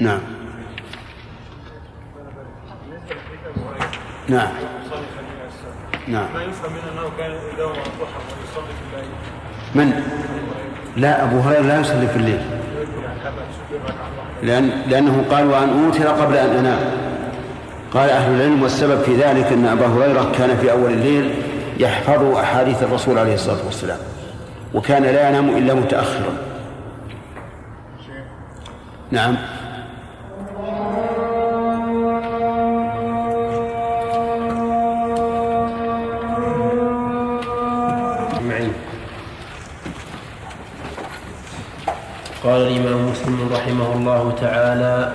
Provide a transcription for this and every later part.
نعم. نعم. نعم. ما يفهم من انه كان الضحى ويصلي في الليل من؟ لا أبو هريرة لا يصلي في الليل. لأن لأنه قال وأن أوتر قبل أن أنام. قال أهل العلم والسبب في ذلك أن أبا هريرة كان في أول الليل يحفظ أحاديث الرسول عليه الصلاة والسلام وكان لا ينام إلا متأخرا. نعم. قال الإمام مسلم رحمه الله تعالى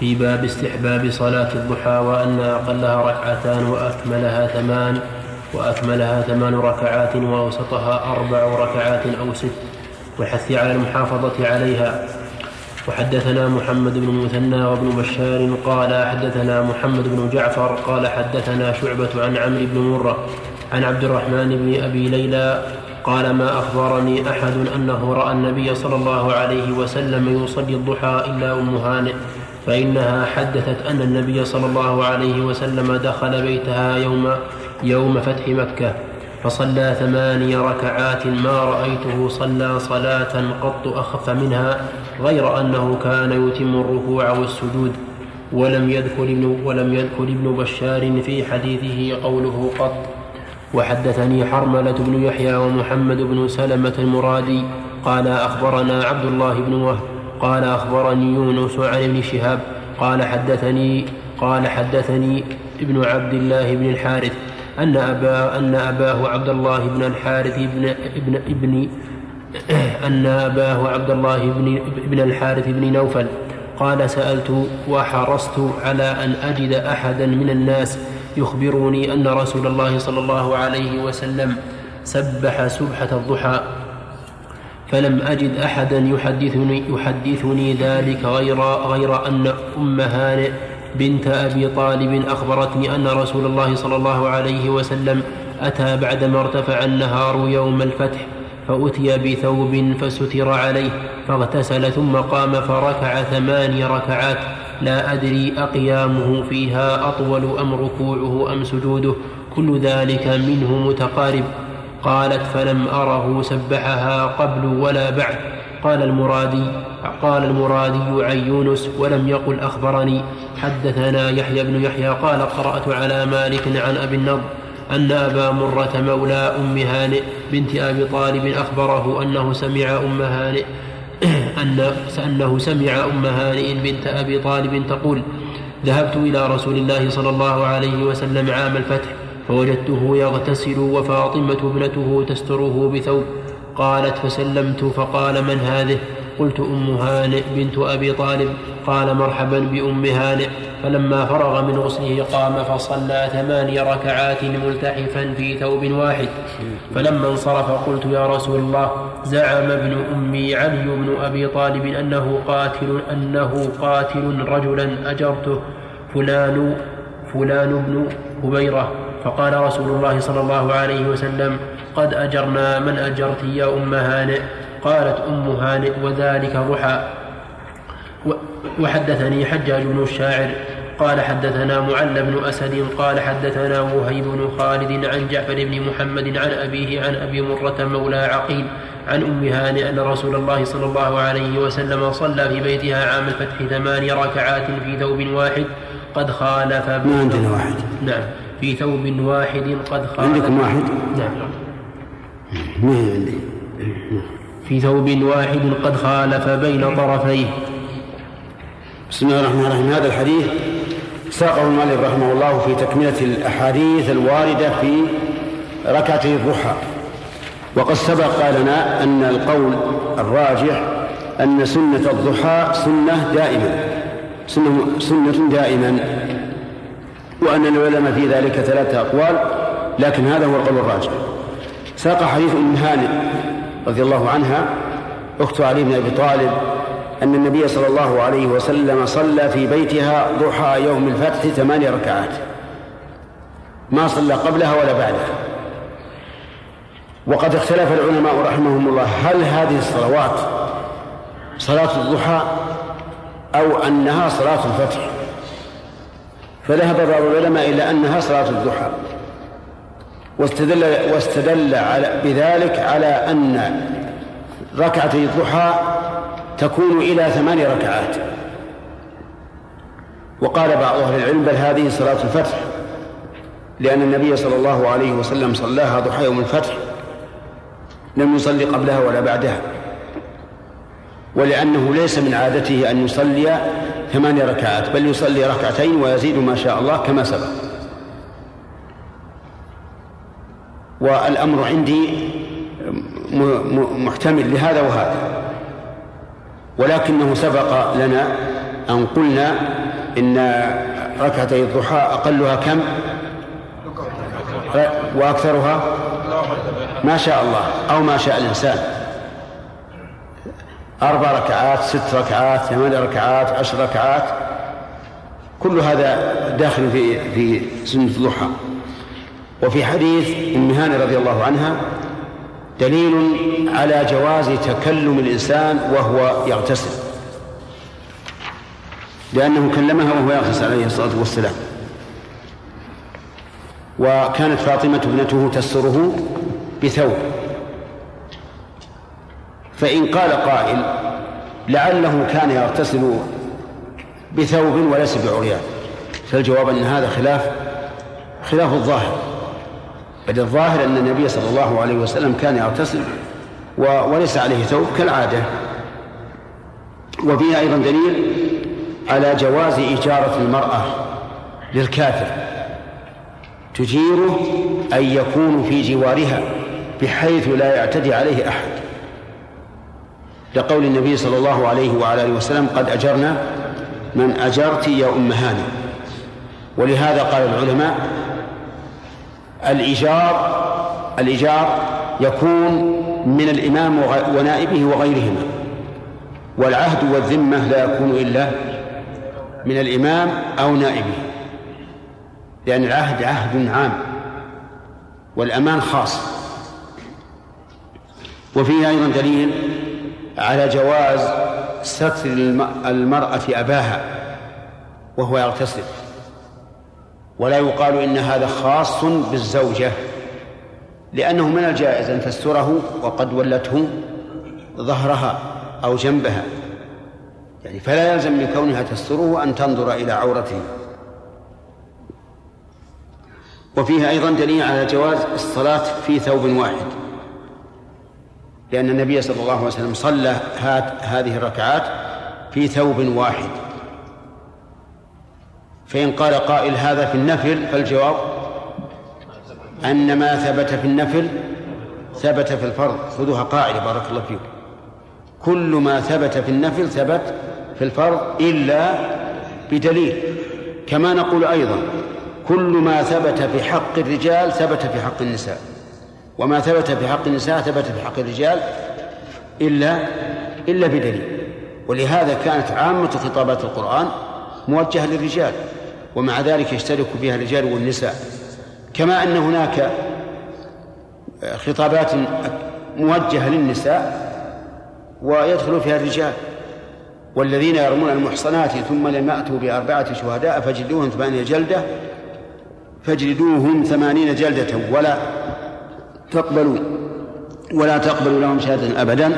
في باب استحباب صلاة الضحى وأن أقلها ركعتان وأكملها ثمان وأكملها ثمان ركعات وأوسطها أربع ركعات أو ست والحث على المحافظة عليها. وحدثنا محمد بن المثنى وابن بشار قال حدثنا محمد بن جعفر قال حدثنا شعبة عن عمرو بن مرة عن عبد الرحمن بن أبي ليلى قال ما أخبرني أحد أنه رأى النبي صلى الله عليه وسلم يصلي الضحى إلا أم هانئ فإنها حدثت أن النبي صلى الله عليه وسلم دخل بيتها يوم يوم فتح مكة فصلى ثماني ركعات ما رأيته صلى صلاة قط أخف منها غير أنه كان يتم الركوع والسجود. ولم يذكر ابن ولم يذكر ابن بشار في حديثه قوله قط. وحدثني حرملة بن يحيى ومحمد بن سلمة المرادي قال أخبرنا عبد الله بن وهب قال أخبرني يونس عن ابن شهاب قال حدثني قال حدثني ابن عبد الله بن الحارث أن أبا أن أباه عبد الله بن الحارث بن ابن ابن أن أباه عبد الله بن ابن الحارث بن نوفل قال سألت وحرصت على أن أجد أحدا من الناس يخبرني أن رسول الله صلى الله عليه وسلم سبح سبحة الضحى فلم أجد أحدا يحدثني, يحدثني ذلك غير, غير أن أم هانئ بنت أبي طالب أخبرتني أن رسول الله صلى الله عليه وسلم أتى بعدما ارتفع النهار يوم الفتح فأتي بثوب فستر عليه فاغتسل ثم قام فركع ثماني ركعات. لا أدري أقيامه فيها أطول أم ركوعه أم سجوده كل ذلك منه متقارب. قالت فلم أره سبحها قبل ولا بعد. قال المرادي قال المرادي عن يونس ولم يقل أخبرني. حدثنا يحيى بن يحيى قال قرأت على مالك عن أبي النضر أن أبا مرة مولى أم هانئ بنت أبي طالب أخبره أنه سمع أم هانئ أن أنه سمع أم هانئ بنت أبي طالب تقول ذهبت إلى رسول الله صلى الله عليه وسلم عام الفتح فوجدته يغتسل وفاطمة ابنته تستره بثوب قالت فسلمت فقال من هذه؟ قلت أم هانئ بنت أبي طالب قال مرحبا بأم هانئ فلما فرغ من غسله قام فصلى ثماني ركعات ملتحفا في ثوب واحد. فلما انصرف قلت يا رسول الله زعم ابن أمي علي بن أبي طالب أنه قاتل أنه قاتل رجلا أجرته فلان فلان بن هبيرة. فقال رسول الله صلى الله عليه وسلم قد أجرنا من أجرت يا أم هانئ؟ قالت أم هانئ وذلك ضحى. وحدثني حجاج بن الشاعر. قال حدثنا معل بن أسد قال حدثنا وهيب بن خالد عن جعفر بن محمد عن أبيه عن أبي مرة مولى عقيل عن أم هانئ أن رسول الله صلى الله عليه وسلم صلى في بيتها عام الفتح ثمان ركعات في ثوب واحد قد خالف ما عندنا واحد. نعم. في ثوب واحد قد خالف. عندكم واحد؟ نعم. ما عندي؟ في ثوب واحد قد خالف بين طرفيه. بسم الله الرحمن الرحيم. هذا الحديث ساقه المؤلف رحمه الله في تكملة الأحاديث الواردة في ركعتي الضحى. وقد سبق لنا أن القول الراجح أن سنة الضحى سنة دائما سنة, سنة دائما وأن العلماء في ذلك ثلاثة أقوال لكن هذا هو القول الراجح. ساق حديث أم هانئ رضي الله عنها أخت علي بن أبي طالب أن النبي صلى الله عليه وسلم صلى في بيتها ضحى يوم الفتح ثماني ركعات. ما صلى قبلها ولا بعدها. وقد اختلف العلماء رحمهم الله هل هذه الصلوات صلاة الضحى أو أنها صلاة الفتح. فذهب بعض العلماء إلى أنها صلاة الضحى. واستدل واستدل على بذلك على أن ركعتي الضحى تكون إلى ثمان ركعات. وقال بعض أهل العلم بل هذه صلاة الفتح لأن النبي صلى الله عليه وسلم صلاها ضحى يوم الفتح لم يصلي قبلها ولا بعدها. ولأنه ليس من عادته أن يصلي ثمان ركعات بل يصلي ركعتين ويزيد ما شاء الله كما سبق. والأمر عندي محتمل لهذا وهذا. ولكنه سبق لنا أن قلنا إن ركعتي الضحى أقلها كم؟ وأكثرها؟ ما شاء الله أو ما شاء الإنسان. أربع ركعات ست ركعات ثمان ركعات عشر ركعات. كل هذا داخل في في سنة الضحى. وفي حديث أم هاني رضي الله عنها دليل على جواز تكلم الإنسان وهو يغتسل. لأنه كلمها وهو يغتسل عليه الصلاة والسلام. وكانت فاطمة ابنته تستره بثوب. فإن قال قائل لعله كان يغتسل بثوب وليس بعريان. فالجواب أن هذا خلاف خلاف الظاهر. بل الظاهر أن النبي صلى الله عليه وسلم كان يغتسل وليس عليه ثوب كالعادة. وفيها أيضا دليل على جواز إجارة المرأة للكافر. تجيره أن يكون في جوارها بحيث لا يعتدي عليه أحد. لقول النبي صلى الله عليه وعلى آله وسلم قد أجرنا من أجرت يا أم هاني. ولهذا قال العلماء الإيجار الإيجار يكون من الإمام ونائبه وغيرهما. والعهد والذمة لا يكون إلا من الإمام أو نائبه. لأن العهد عهد عام والأمان خاص. وفيه أيضا دليل على جواز ستر المرأة أباها وهو يغتسل. ولا يقال إن هذا خاص بالزوجة لأنه من الجائز أن تستره وقد ولته ظهرها أو جنبها. يعني فلا يلزم من كونها تستره أن تنظر إلى عورته. وفيها أيضا دليل على جواز الصلاة في ثوب واحد لأن النبي صلى الله عليه وسلم صلى هذه الركعات في ثوب واحد. فإن قال قائل هذا في النفل فالجواب أن ما ثبت في النفل ثبت في الفرض. خذوها قاعدة بارك الله فيكم كل ما ثبت في النفل ثبت في الفرض إلا بدليل. كما نقول أيضا كل ما ثبت في حق الرجال ثبت في حق النساء. وما ثبت في حق النساء ثبت في حق الرجال إلا إلا بدليل. ولهذا كانت عامة خطابات القرآن موجهة للرجال. ومع ذلك يشترك فيها الرجال والنساء. كما أن هناك خطابات موجهة للنساء ويدخل فيها الرجال والذين يرمون المحصنات ثم لم يأتوا بأربعة شهداء فجلدوهم ثمانية جلدة فاجلدوهم ثمانين جلدة ولا تقبلوا ولا تقبلوا لهم شهادة أبدا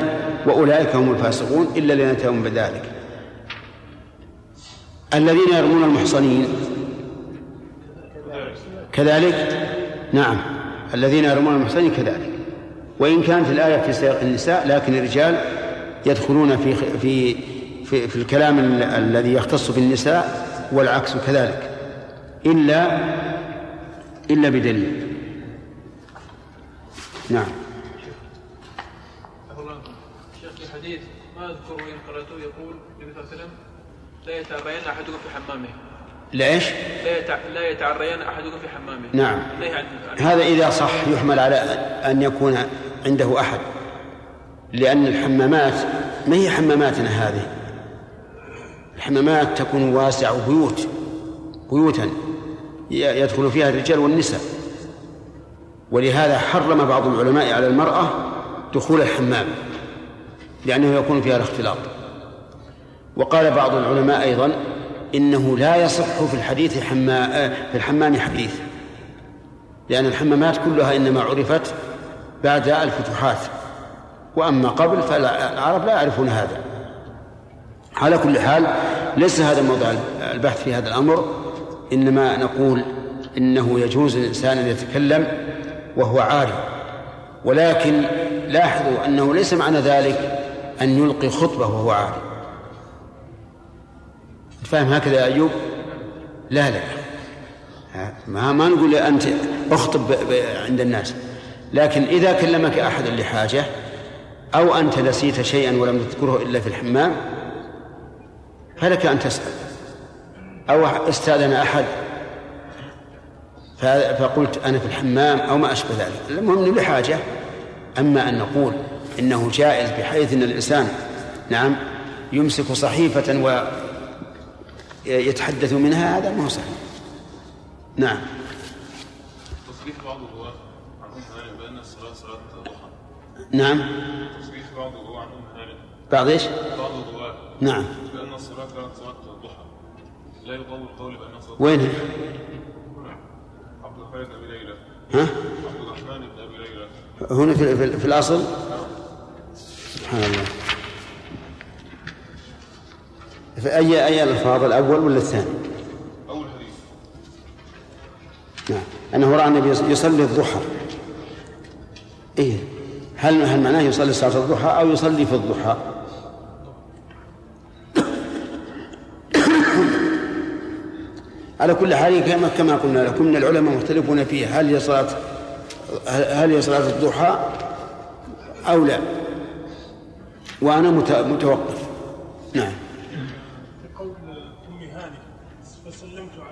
وأولئك هم الفاسقون إلا تابوا بذلك. الذين يرمون المحصنين. كذلك؟ نعم. الذين يرمون المحصنين كذلك. وإن كانت الآية في سياق النساء لكن الرجال يدخلون في في في, في الكلام الذي يختص بالنساء والعكس كذلك. إلا إلا بدليل. نعم شيخ في حديث ما اذكر وان قراته يقول النبي صلى الله عليه وسلم لا يتعرين أحدكم في حمامه. لا إيش؟ لا يتع... لا يتعرين أحدكم في حمامه. نعم. هذا إذا صح يحمل على أن يكون عنده أحد. لأن الحمامات ما هي حماماتنا هذه؟ الحمامات تكون واسعه بيوت بيوتا يدخل فيها الرجال والنساء. ولهذا حرم بعض العلماء على المرأة دخول الحمام لأنه يكون فيها الاختلاط. وقال بعض العلماء أيضا إنه لا يصح في الحديث حما في الحمام حديث لأن الحمامات كلها إنما عرفت بعد الفتوحات وأما قبل فالعرب لا يعرفون هذا. على كل حال ليس هذا موضوع البحث في هذا الأمر إنما نقول إنه يجوز للإنسان أن يتكلم وهو عاري. ولكن لاحظوا أنه ليس معنى ذلك أن يلقي خطبة وهو عاري. فاهم هكذا يا أيوب؟ لا لا ما ما نقول أنت اخطب عند الناس. لكن إذا كلمك أحد لحاجة أو أنت نسيت شيئا ولم تذكره إلا في الحمام فلك أن تسأل. أو استأذن أحد فقلت أنا في الحمام أو ما أشبه ذلك. المهم لحاجة. أما أن نقول إنه جائز بحيث أن الإنسان نعم يمسك صحيفة ويتحدث منها هذا ما هو صحيح. نعم. تصريح بعض الرواة عن أم هانئ بأن الصلاة صلاة ضحى. نعم. تصريح بعض الرواة عن أم هانئ بعض إيش؟ بعض الرواة نعم. بأن الصلاة كانت صلاة الضحى لا يقوم القول بأنها صلاة وين؟ عبد الرحمن بن أبي ليلى. ها؟ عبد الرحمن بن أبي ليلى. هنا في, في, في الأصل؟ سبحان الله. في أي الألفاظ الأول ولا الثاني؟ أول حديث. نعم. أنه رأى النبي يصلي الضحى. إيه؟ هل هل معناه يصلي صلاة الضحى أو يصلي في الضحى؟ على كل حال كما كما قلنا لكم إن العلماء مختلفون فيها هل هي صلاة هل هي صلاة الضحى أو لا؟ وأنا متوقف. نعم.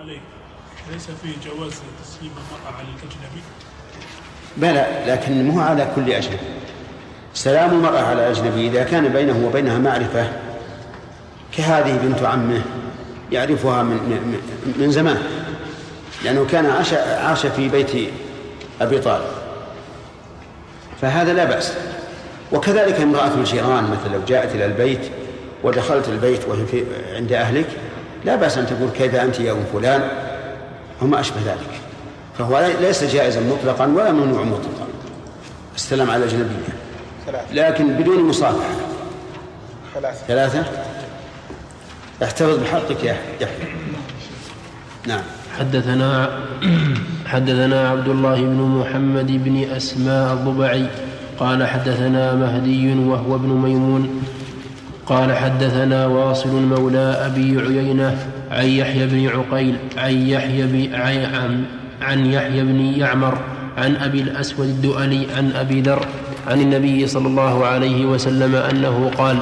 عليه ليس فيه جواز تسليم المرأة على الأجنبي؟ بلى لكن مو على كل أجنبي. سلام المرأة على الأجنبي إذا كان بينه وبينها معرفة كهذه بنت عمه يعرفها من من, من زمان لأنه كان عاش عاش في بيت أبي طالب. فهذا لا بأس. وكذلك امرأة الجيران مثلا لو جاءت إلى البيت ودخلت البيت وهي عند أهلك لا بأس أن تقول كيف أنت يا أم فلان وما أشبه ذلك. فهو ليس جائزا مطلقا ولا ممنوع مطلقا. السلام على الأجنبية لكن بدون مصافحة ثلاثة. ثلاثة؟ احتفظ بحقك يا يحيى. نعم. حدثنا حدثنا عبد الله بن محمد بن أسماء الضبعي. قال حدثنا مهدي وهو ابن ميمون. قال حدثنا واصل مولى أبي عيينة عن يحيى بن عقيل عن يحيى بن عن, يحيى بن يعمر عن أبي الأسود الدؤلي عن أبي ذر عن النبي صلى الله عليه وسلم أنه قال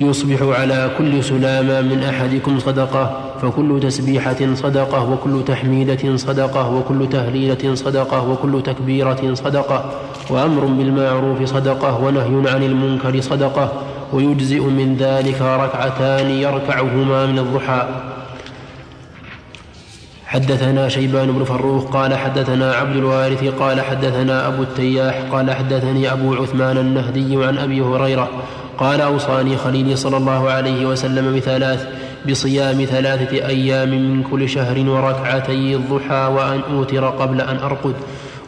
يصبح على كل سلامة من أحدكم صدقة فكل تسبيحة صدقة وكل تحميدة صدقة وكل تهليلة صدقة وكل تكبيرة صدقة وأمر بالمعروف صدقة ونهي عن المنكر صدقة ويجزئ من ذلك ركعتان يركعهما من الضحى. حدثنا شيبان بن فروخ قال حدثنا عبد الوارث قال حدثنا أبو التياح قال حدثني أبو عثمان النهدي عن أبي هريرة قال أوصاني خليلي صلى الله عليه وسلم بثلاث بصيام ثلاثة أيام من كل شهر وركعتي الضحى وأن أوتر قبل أن أرقد.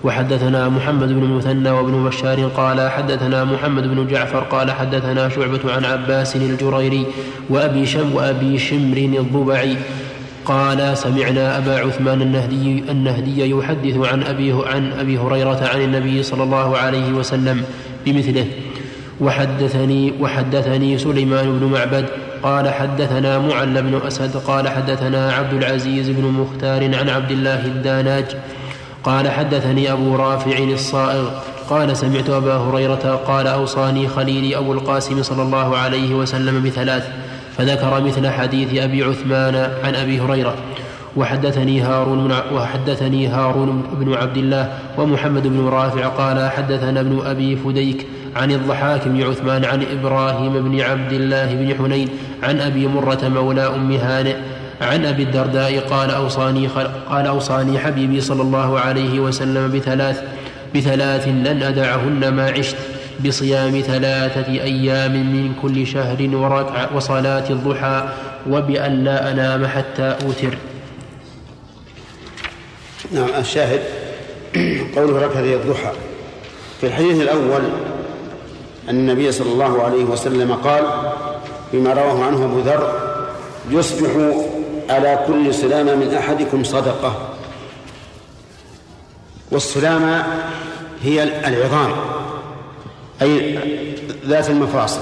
وحدثنا محمد بن المثنى وابن بشار قال حدثنا محمد بن جعفر قال حدثنا شعبة عن عباس الجريري وأبي شم وأبي شمر الضبعي قال سمعنا أبا عثمان النهدي النهدي يحدث عن أبي عن أبي هريرة عن النبي صلى الله عليه وسلم بمثله. وحدثني وحدثني سليمان بن معبد قال حدثنا معل بن أسد قال حدثنا عبد العزيز بن مختار عن عبد الله الداناج قال حدثني أبو رافع الصائغ قال سمعت أبا هريرة قال أوصاني خليلي أبو القاسم صلى الله عليه وسلم بثلاث فذكر مثل حديث أبي عثمان عن أبي هريرة. وحدثني هارون وحدثني هارون بن عبد الله ومحمد بن رافع قال حدثنا ابن أبي فديك عن الضحاك بن عثمان عن إبراهيم بن عبد الله بن حنين عن أبي مرة مولى أم هانئ عن أبي الدرداء قال أوصاني, قال أوصاني حبيبي صلى الله عليه وسلم بثلاث بثلاث لن أدعهن ما عشت بصيام ثلاثة أيام من كل شهر وركع وصلاة الضحى وبأن لا أنام حتى أوتر. نعم الشاهد قوله ركعتي الضحى. في الحديث الأول أن النبي صلى الله عليه وسلم قال فيما رواه عنه أبو ذر يصبح على كل سلامة من أحدكم صدقة. والسلامة هي العظام أي ذات المفاصل.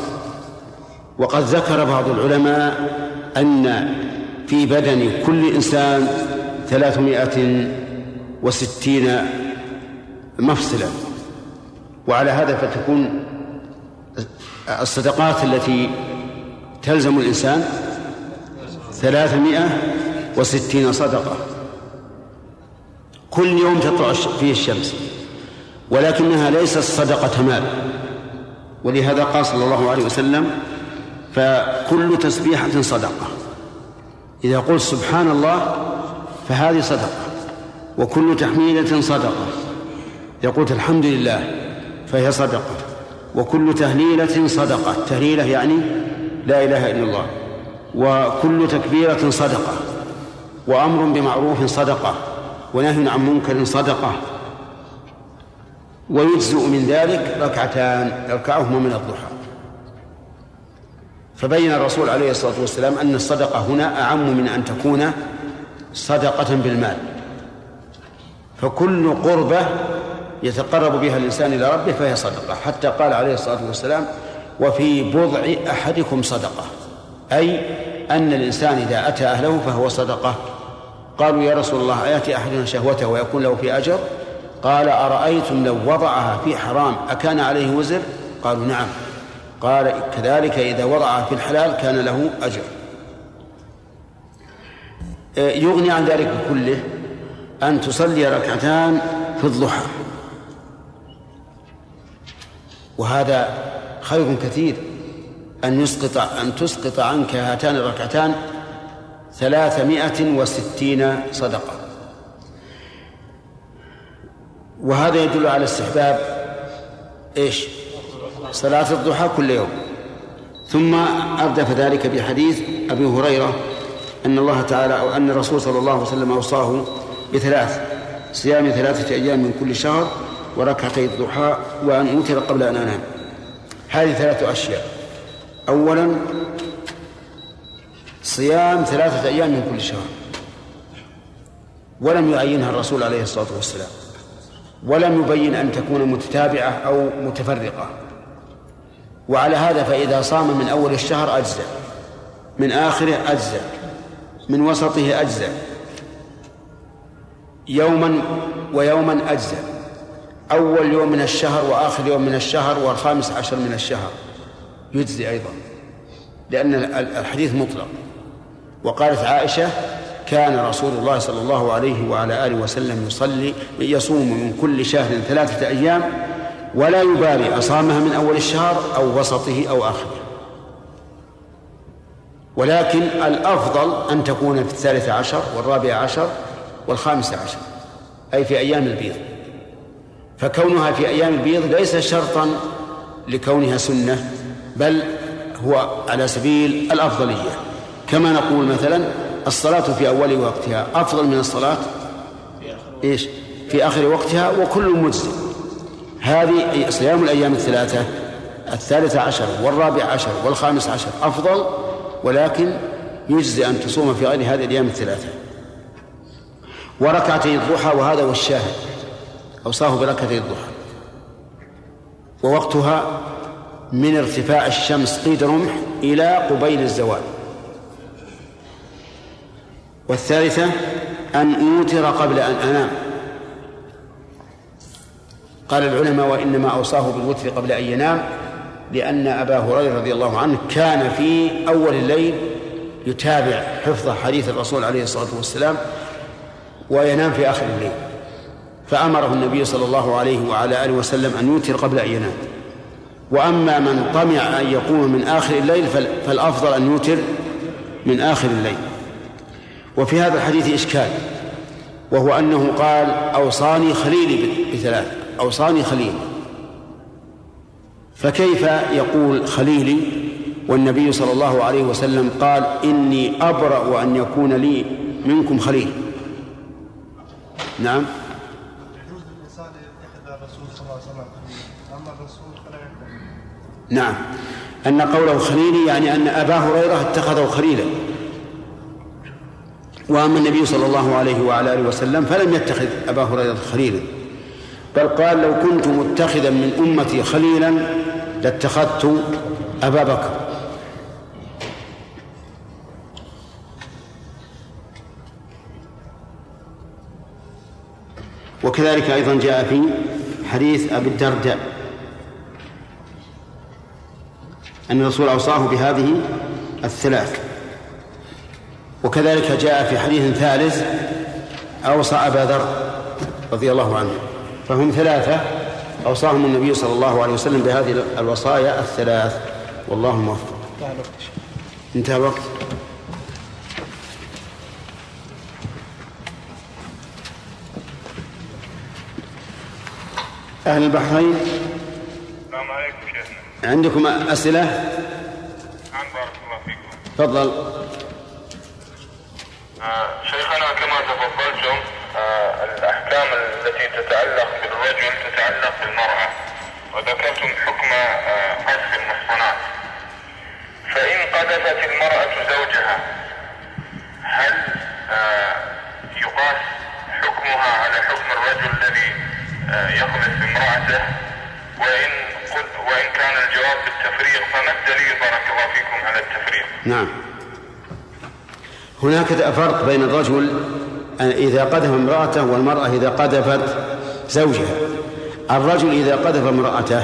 وقد ذكر بعض العلماء أن في بدن كل إنسان ثلاثمائة وستين مفصلا. وعلى هذا فتكون الصدقات التي تلزم الإنسان ثلاثمائة وستين صدقة. كل يوم تطلع فيه الشمس. ولكنها ليست صدقة مال. ولهذا قال صلى الله عليه وسلم فكل تسبيحة صدقة. إذا قلت سبحان الله فهذه صدقة. وكل تحميدة صدقة. إذا قلت الحمد لله فهي صدقة. وكل تهليلة صدقة. تهليلة يعني لا إله إلا الله. وكل تكبيرة صدقة وأمر بمعروف صدقة ونهي عن منكر صدقة. ويجزئ من ذلك ركعتان يركعهما من الضحى. فبين الرسول عليه الصلاة والسلام أن الصدقة هنا أعم من أن تكون صدقة بالمال. فكل قربة يتقرب بها الإنسان إلى ربه فهي صدقة. حتى قال عليه الصلاة والسلام وفي بضع أحدكم صدقة. أي أن الإنسان إذا أتى أهله فهو صدقة. قالوا يا رسول الله أيأتي أحدنا شهوته ويكون له في أجر؟ قال أرأيتم لو وضعها في حرام أكان عليه وزر؟ قالوا نعم. قال كذلك إذا وضعها في الحلال كان له أجر. يغني عن ذلك كله أن تصلي ركعتان في الضحى. وهذا خير كثير. أن يسقط أن تسقط عنك هاتان الركعتان ثلاثمائة وستين صدقة. وهذا يدل على استحباب إيش؟ صلاة الضحى كل يوم. ثم أردف ذلك بحديث أبي هريرة أن الله تعالى أو أن الرسول صلى الله عليه وسلم أوصاه بثلاث صيام ثلاثة أيام من كل شهر وركعتي الضحى وأن أوتر قبل أن أنام. هذه ثلاثة أشياء. أولا صيام ثلاثة أيام من كل شهر. ولم يعينها الرسول عليه الصلاة والسلام. ولم يبين أن تكون متتابعة أو متفرقة. وعلى هذا فإذا صام من أول الشهر أجزأ. من آخره أجزأ. من وسطه أجزأ. يوما ويوما أجزأ. أول يوم من الشهر وآخر يوم من الشهر والخامس عشر من الشهر. يجزي أيضا لأن الحديث مطلق. وقالت عائشة كان رسول الله صلى الله عليه وعلى آله وسلم يصلي يصوم من كل شهر ثلاثة أيام ولا يبالي أصامها من أول الشهر أو وسطه أو آخره. ولكن الأفضل أن تكون في الثالث عشر والرابع عشر والخامس عشر أي في أيام البيض. فكونها في أيام البيض ليس شرطا لكونها سنة. بل هو على سبيل الأفضلية. كما نقول مثلا الصلاة في أول وقتها أفضل من الصلاة إيش؟ في آخر وقتها وكل مجزي هذه صيام الأيام الثلاثة الثالثة عشر والرابع عشر والخامس عشر أفضل ولكن يجزي أن تصوم في غير هذه الأيام الثلاثة. وركعتي الضحى وهذا هو الشاهد. أوصاه بركعتي الضحى. ووقتها من ارتفاع الشمس قيد رمح إلى قبيل الزوال. والثالثة أن أوتر قبل أن أنام. قال العلماء وإنما أوصاه بالوتر قبل أن ينام لأن أبا هريرة رضي الله عنه كان في أول الليل يتابع حفظ حديث الرسول عليه الصلاة والسلام وينام في آخر الليل. فأمره النبي صلى الله عليه وعلى آله وسلم أن يوتر قبل أن ينام. وأما من طمع أن يقوم من آخر الليل فالأفضل أن يوتر من آخر الليل. وفي هذا الحديث إشكال وهو أنه قال أوصاني خليلي بثلاث أوصاني خليلي. فكيف يقول خليلي والنبي صلى الله عليه وسلم قال إني أبرأ وأن يكون لي منكم خليل؟ نعم يجوز للإنسان أن يتخذ الرسول صلى الله عليه وسلم أما الرسول فلا يكون نعم. أن قوله خليلي يعني أن أبا هريرة اتخذه خليلا. وأما النبي صلى الله عليه وعلى آله وسلم فلم يتخذ أبا هريرة خليلا. بل قال لو كنت متخذا من أمتي خليلا لاتخذت أبا بكر. وكذلك أيضا جاء في حديث أبي الدرداء. أن الرسول أوصاه بهذه الثلاث. وكذلك جاء في حديث ثالث أوصى أبا ذر رضي الله عنه. فهم ثلاثة أوصاهم النبي صلى الله عليه وسلم بهذه الوصايا الثلاث. والله الموفق انتهى الوقت. أهل البحرين عندكم أسئلة؟ نعم بارك الله فيكم. تفضل. آه، شيخنا كما تفضلتم آه، الأحكام التي تتعلق بالرجل تتعلق بالمرأة وذكرتم حكم آه، قذف المحصنات. فإن قذفت المرأة زوجها هل آه، يقاس حكمها على حكم الرجل الذي آه، يقذف امرأته؟ وإن قلت وإن كان الجواب بالتفريق فما الدليل؟ بارك الله فيكم على التفريق؟ نعم. هناك فرق بين الرجل إذا قذف امرأته والمرأة إذا قذفت زوجها. الرجل إذا قذف امرأته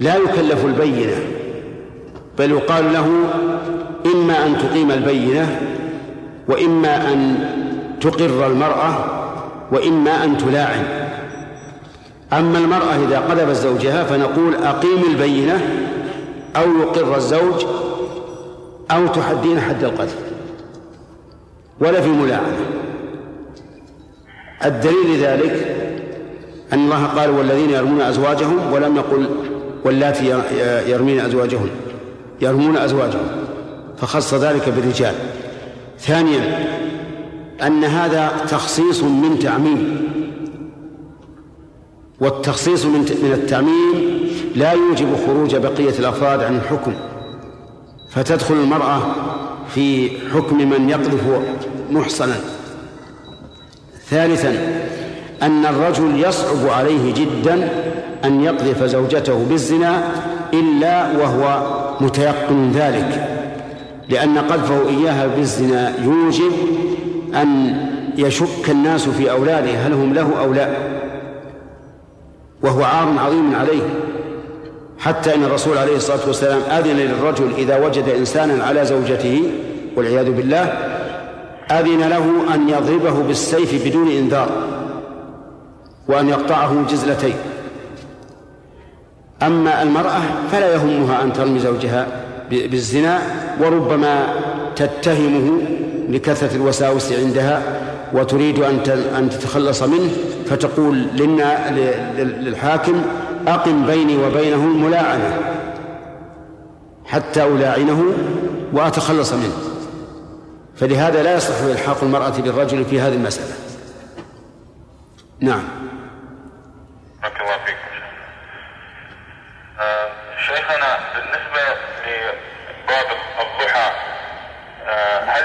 لا يكلف البينة بل يقال له إما أن تقيم البينة وإما أن تقر المرأة وإما أن تلاعن. أما المرأة إذا قذفت زوجها فنقول أقيم البينة أو يقر الزوج أو تحدين حد القذف. ولا في ملاعنة. الدليل لذلك أن الله قال والذين يرمون أزواجهم ولم يقل واللاتي يرمين أزواجهن. يرمون أزواجهم. فخص ذلك بالرجال. ثانيا أن هذا تخصيص من تعميم. والتخصيص من التعميم لا يوجب خروج بقية الأفراد عن الحكم. فتدخل المرأة في حكم من يقذف محصنا. ثالثا أن الرجل يصعب عليه جدا أن يقذف زوجته بالزنا إلا وهو متيقن ذلك لأن قذفه إياها بالزنا يوجب أن يشك الناس في أولاده هل هم له أو لا. وهو عار عظيم عليه. حتى إن الرسول عليه الصلاة والسلام أذن للرجل إذا وجد إنسانا على زوجته والعياذ بالله أذن له أن يضربه بالسيف بدون إنذار وأن يقطعه جزلتين. أما المرأة فلا يهمها أن ترمي زوجها بالزنا وربما تتهمه لكثره الوساوس عندها وتريد أن تتخلص منه فتقول لنا للحاكم أقم بيني وبينه الملاعنة حتى ألاعنه وأتخلص منه. فلهذا لا يصح إلحاق المرأة بالرجل في هذه المسألة. نعم. بارك الله فيكم آه، شيخنا بالنسبة لباب الضحى آه، هل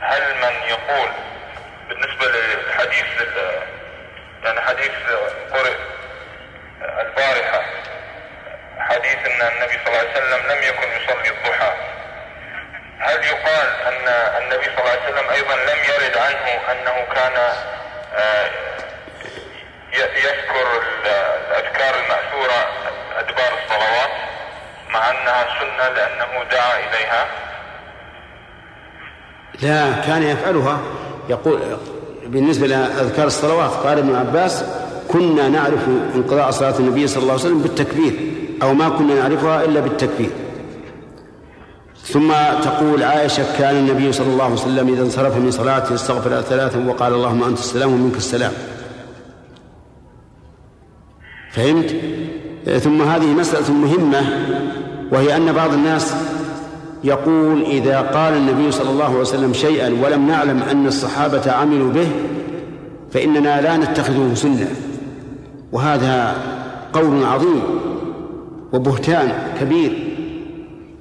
هل من يقول بالنسبة للحديث لل- يعني حديث قرئ البارحة. حديث أن النبي صلى الله عليه وسلم لم يكن يصلي الضحى. هل يقال أن النبي صلى الله عليه وسلم أيضا لم يرد عنه أنه كان آه، يذكر ال- الأذكار المأثورة أدبار الصلوات مع أنها سنة لأنه دعا إليها؟ لا كان يفعلها. يقول بالنسبة لأذكار الصلوات قال ابن عباس كنا نعرف انقضاء صلاة النبي صلى الله عليه وسلم بالتكبير أو ما كنا نعرفها إلا بالتكبير ثم تقول عائشة كان النبي صلى الله عليه وسلم إذا انصرف من صلاته استغفر ثلاثا وقال اللهم أنت السلام ومنك السلام فهمت؟ ثم هذه مسألة مهمة وهي أن بعض الناس يقول إذا قال النبي صلى الله عليه وسلم شيئا ولم نعلم أن الصحابة عملوا به فإننا لا نتخذه سنة. وهذا قول عظيم وبهتان كبير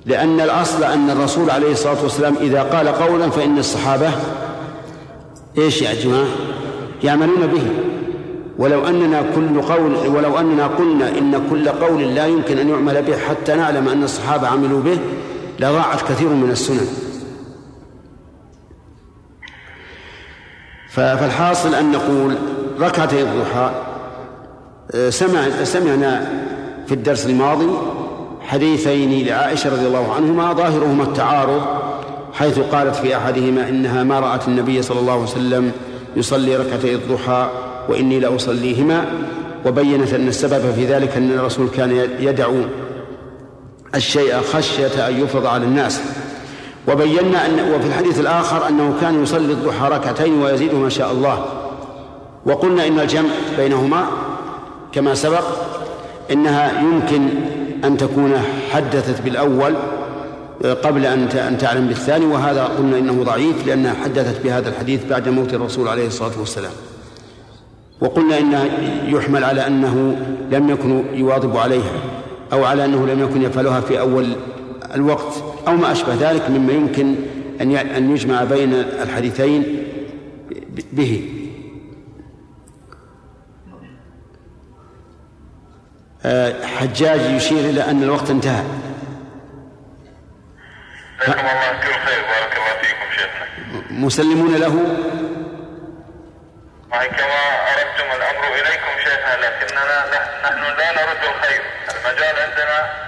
لأن الأصل أن الرسول عليه الصلاة والسلام إذا قال قولا فإن الصحابة إيش يا جماعة؟ يعملون به. ولو أننا كل قول ولو أننا قلنا إن كل قول لا يمكن أن يعمل به حتى نعلم أن الصحابة عملوا به لضاعت كثير من السنن. فالحاصل أن نقول ركعتي الضحى سمع سمعنا في الدرس الماضي حديثين لعائشة رضي الله عنهما ظاهرهما التعارض حيث قالت في أحدهما إنها ما رأت النبي صلى الله عليه وسلم يصلي ركعتي الضحى وإني لأصليهما وبينت أن السبب في ذلك أن الرسول كان يدعو الشيء خشية أن يفرض على الناس. وبينا أن وفي الحديث الآخر أنه كان يصلي الضحى ركعتين ويزيد ما شاء الله. وقلنا إن الجمع بينهما كما سبق إنها يمكن أن تكون حدثت بالأول قبل أن أن تعلم بالثاني وهذا قلنا إنه ضعيف لأنها حدثت بهذا الحديث بعد موت الرسول عليه الصلاة والسلام. وقلنا إنه يحمل على أنه لم يكن يواظب عليها. أو على أنه لم يكن يفعلها في أول الوقت أو ما أشبه ذلك مما يمكن أن أن يجمع بين الحديثين به. آه، حجاج يشير إلى أن الوقت انتهى. جزاكم الله كل خير بارك الله فيكم شيخنا مسلمون له وهي كما أردتم الأمر إليكم شيخنا لكننا نحن لا نرد الخير المجال عندنا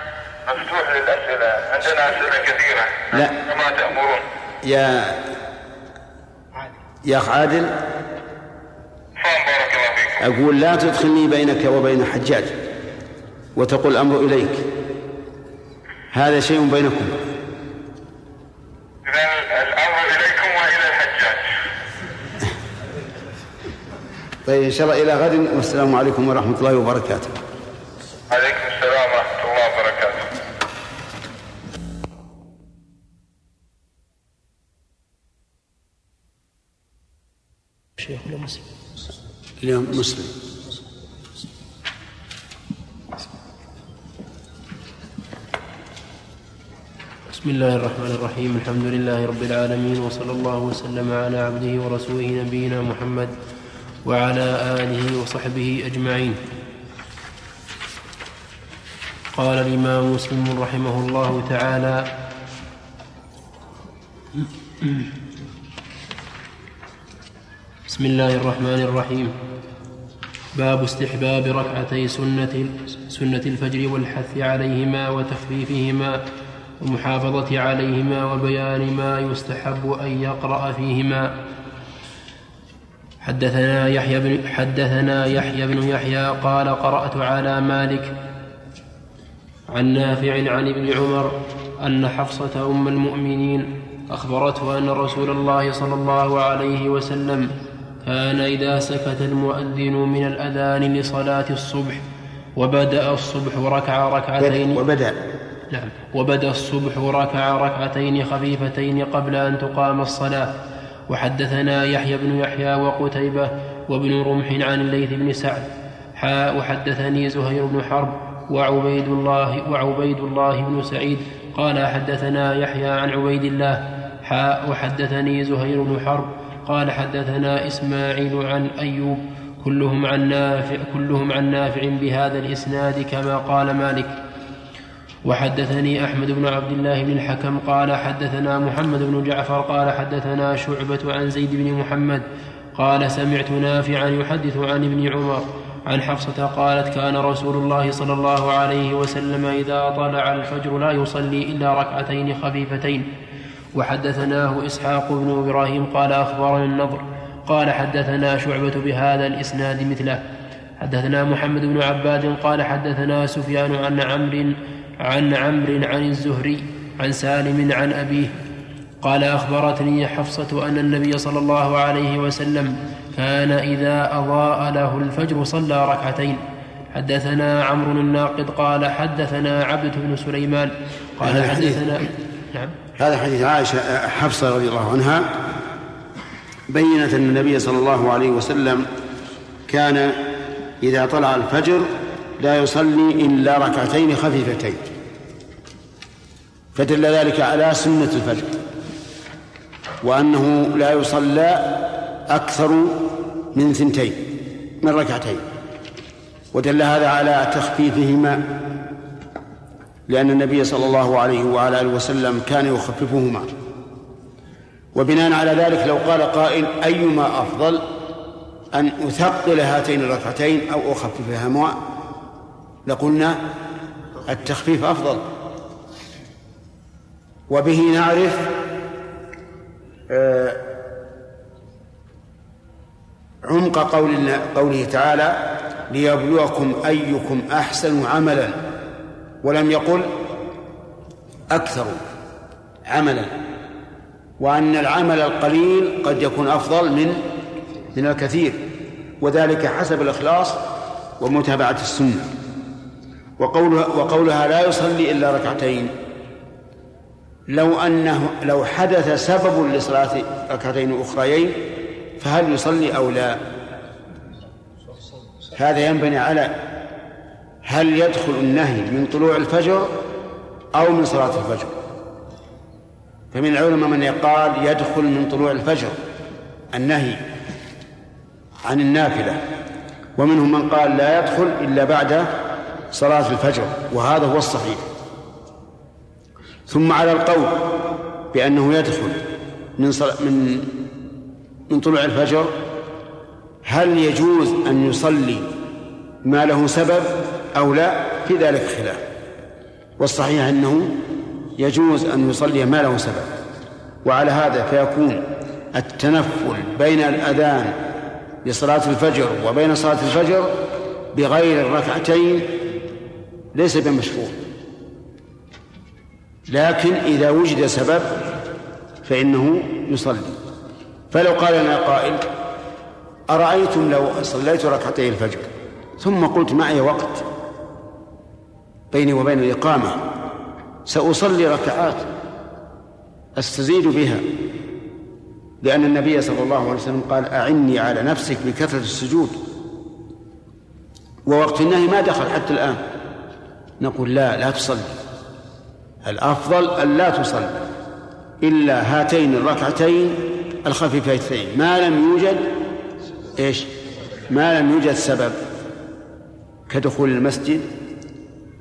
مفتوح للأسئلة عندنا أسئلة كثيرة. لا. كما تأمرون؟ يا يا أخ عادل بارك الله فيكم أقول لا تدخلني بينك وبين حجاج وتقول الأمر إليك. هذا شيء بينكم. إذا الأمر إليكم وإلى الحجاج. طيب إن شاء الله إلى غد. والسلام عليكم ورحمة الله وبركاته. اليوم مسلم. بسم الله الرحمن الرحيم. الحمد لله رب العالمين وصلى الله وسلم على عبده ورسوله نبينا محمد وعلى آله وصحبه أجمعين. قال الإمام مسلم رحمه الله تعالى بسم الله الرحمن الرحيم. باب استحباب ركعتي سنة سنة الفجر والحث عليهما وتخفيفهما والمحافظة عليهما وبيان ما يستحب أن يقرأ فيهما. حدثنا يحيى بن حدثنا يحيى بن يحيى قال قرأت على مالك عن نافع عن ابن عمر أن حفصة أم المؤمنين أخبرته أن رسول الله صلى الله عليه وسلم كان إذا سكت المؤذن من الأذان لصلاة الصبح وبدأ الصبح ركع ركعتين. وبدأ. نعم. وبدأ الصبح ركع ركعتين خفيفتين قبل أن تقام الصلاة. وحدثنا يحيى بن يحيى وقتيبة وابن رمح عن الليث بن سعد. حاء وحدثني زهير بن حرب وعبيد الله وعبيد الله بن سعيد. قال حدثنا يحيى عن عبيد الله. حاء وحدثني زهير بن حرب قال حدثنا إسماعيل عن أيوب كلهم عن نافع كلهم عن نافع بهذا الإسناد كما قال مالك. وحدثني أحمد بن عبد الله بن الحكم قال حدثنا محمد بن جعفر قال حدثنا شعبة عن زيد بن محمد قال سمعت نافعا يحدث عن ابن عمر. عن حفصة قالت كان رسول الله صلى الله عليه وسلم إذا طلع الفجر لا يصلي إلا ركعتين خفيفتين. وحدثناه إسحاق بن إبراهيم قال أخبرنا النضر قال حدثنا شعبة بهذا الإسناد مثله. حدثنا محمد بن عباد قال حدثنا سفيان عن عمرو عن عمرو عن الزهري عن سالم عن أبيه قال أخبرتني حفصة أن النبي صلى الله عليه وسلم كان إذا أضاء له الفجر صلى ركعتين. حدثنا عمرو الناقد قال حدثنا عبد بن سليمان قال. حدثنا نعم. هذا حديث عائشة حفصة رضي الله عنها بينت أن النبي صلى الله عليه وسلم كان إذا طلع الفجر لا يصلي إلا ركعتين خفيفتين. فدل ذلك على سنة الفجر. وأنه لا يصلى أكثر من ثنتين من ركعتين. ودل هذا على تخفيفهما لأن النبي صلى الله عليه وعلى آله وسلم كان يخففهما. وبناء على ذلك لو قال قائل أيما أفضل أن أثقل هاتين الركعتين أو أخففهما لقلنا التخفيف أفضل. وبه نعرف آه، عمق قول قوله تعالى ليبلوكم أيكم أحسن عملا. ولم يقل أكثر عملا وأن العمل القليل قد يكون أفضل من من الكثير وذلك حسب الإخلاص ومتابعة السنة. وقولها, وقولها لا يصلي إلا ركعتين. لو أنه لو حدث سبب لصلاة ركعتين أخريين فهل يصلي أو لا؟ هذا ينبني على هل يدخل النهي من طلوع الفجر أو من صلاة الفجر؟ فمن العلماء من يقال يدخل من طلوع الفجر النهي عن النافلة ومنهم من قال لا يدخل إلا بعد صلاة الفجر وهذا هو الصحيح. ثم على القول بأنه يدخل من من من طلوع الفجر هل يجوز أن يصلي ما له سبب؟ أو لا في ذلك خلاف. والصحيح أنه يجوز أن يصلي ما له سبب. وعلى هذا فيكون التنفل بين الأذان لصلاة الفجر وبين صلاة الفجر بغير الركعتين ليس بمشروع. لكن إذا وجد سبب فإنه يصلي. فلو قال لنا قائل أرأيتم لو صليت ركعتي الفجر؟ ثم قلت معي وقت. بيني وبين الإقامة. سأصلي ركعات أستزيد بها لأن النبي صلى الله عليه وسلم قال أعني على نفسك بكثرة السجود. ووقت النهي ما دخل حتى الآن. نقول لا لا تصلي. الأفضل أن لا تصلي إلا هاتين الركعتين الخفيفتين ما لم يوجد إيش؟ ما لم يوجد سبب كدخول المسجد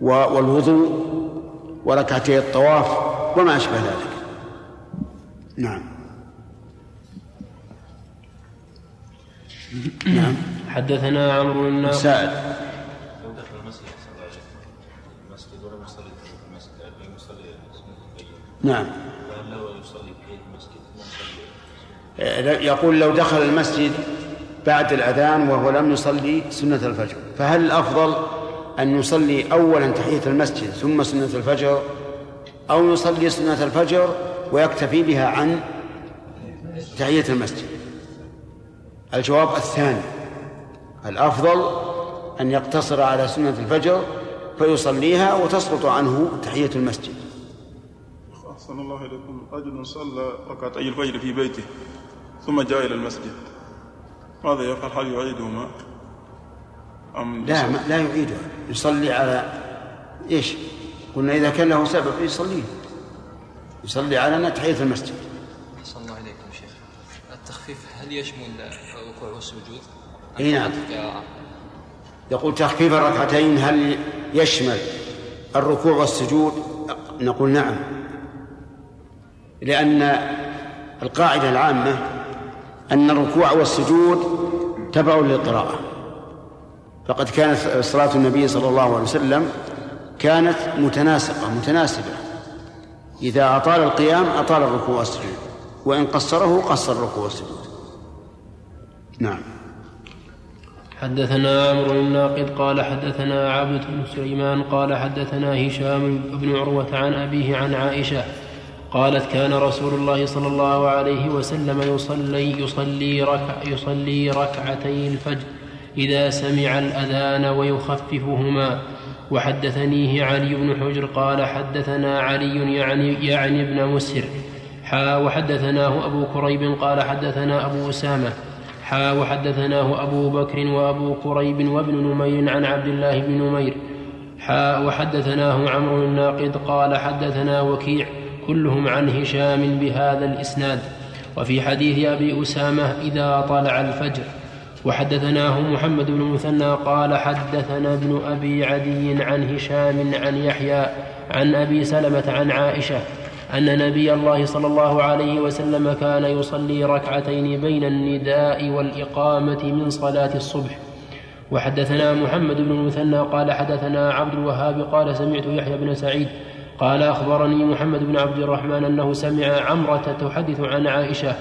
والوضوء وركعتي الطواف وما أشبه ذلك. نعم. نعم. حدثنا عمرو بن سائل لو دخل المسجد صلى الله عليه وسلم المسجد ولم يصلي في المسجد لم يصلي نعم يقول لو دخل المسجد بعد الأذان وهو لم يصلي سنة الفجر فهل الأفضل أن يصلي أولا تحية المسجد ثم سنة الفجر أو يصلي سنة الفجر ويكتفي بها عن تحية المسجد. الجواب الثاني الأفضل أن يقتصر على سنة الفجر فيصليها وتسقط عنه تحية المسجد. أحسن الله إليكم. رجل صلى ركعتي الفجر في بيته ثم جاء إلى المسجد. ماذا يفعل؟ هل يعيدهما؟ أم لا ما لا يعيدها. يصلي على إيش؟ قلنا إذا كان له سبب يصليه يصلي على تحية المسجد. أحسن الله إليكم شيخ. التخفيف هل يشمل الركوع والسجود؟ إي نعم. يقول تخفيف الركعتين هل يشمل الركوع والسجود؟ نقول نعم. لأن القاعدة العامة أن الركوع والسجود تبع للقراءة. فقد كانت صلاة النبي صلى الله عليه وسلم كانت متناسقة متناسبة. إذا أطال القيام أطال الركوع والسجود وإن قصره قصر الركوع والسجود. نعم. حدثنا عمرو الناقد قال حدثنا عبد بن سليمان قال حدثنا هشام بن عروة عن أبيه عن عائشة قالت كان رسول الله صلى الله عليه وسلم يصلي يصلي ركع يصلي ركعتي الفجر. إذا سمع الأذان ويخففهما. وحدثنيه علي بن حجر قال حدثنا علي يعني يعني ابن مسهر حا وحدثناه أبو كريب قال حدثنا أبو أسامة. حا وحدثناه أبو بكر وأبو كريب وابن نمير عن عبد الله بن نمير. حا وحدثناه عمرو الناقد قال حدثنا وكيع. كلهم عن هشام بهذا الإسناد. وفي حديث أبي أسامة إذا طلع الفجر. وحدثناه محمد بن المثنى قال حدثنا ابن أبي عدي عن هشام عن يحيى عن أبي سلمة عن عائشة أن نبي الله صلى الله عليه وسلم كان يصلي ركعتين بين النداء والإقامة من صلاة الصبح. وحدثنا محمد بن المثنى قال حدثنا عبد الوهاب قال سمعت يحيى بن سعيد قال أخبرني محمد بن عبد الرحمن أنه سمع عمرة تحدث عن عائشة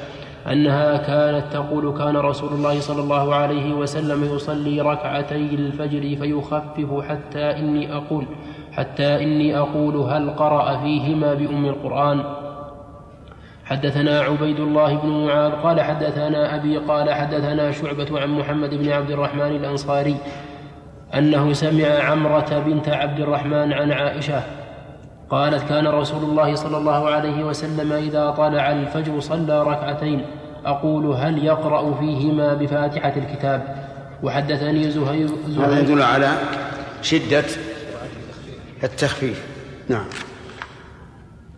أنها كانت تقول كان رسول الله صلى الله عليه وسلم يصلي ركعتي الفجر فيخفف حتى إني أقول حتى إني أقول هل قرأ فيهما بأم القرآن؟ حدثنا عبيد الله بن معاذ قال حدثنا أبي قال حدثنا شعبة عن محمد بن عبد الرحمن الأنصاري أنه سمع عمرة بنت عبد الرحمن عن عائشة قالت كان رسول الله صلى الله عليه وسلم إذا طلع الفجر صلى ركعتين. أقول هل يقرأ فيهما بفاتحة الكتاب؟ وحدثني زهير, زهير هذا يدل على شدة التخفيف. نعم.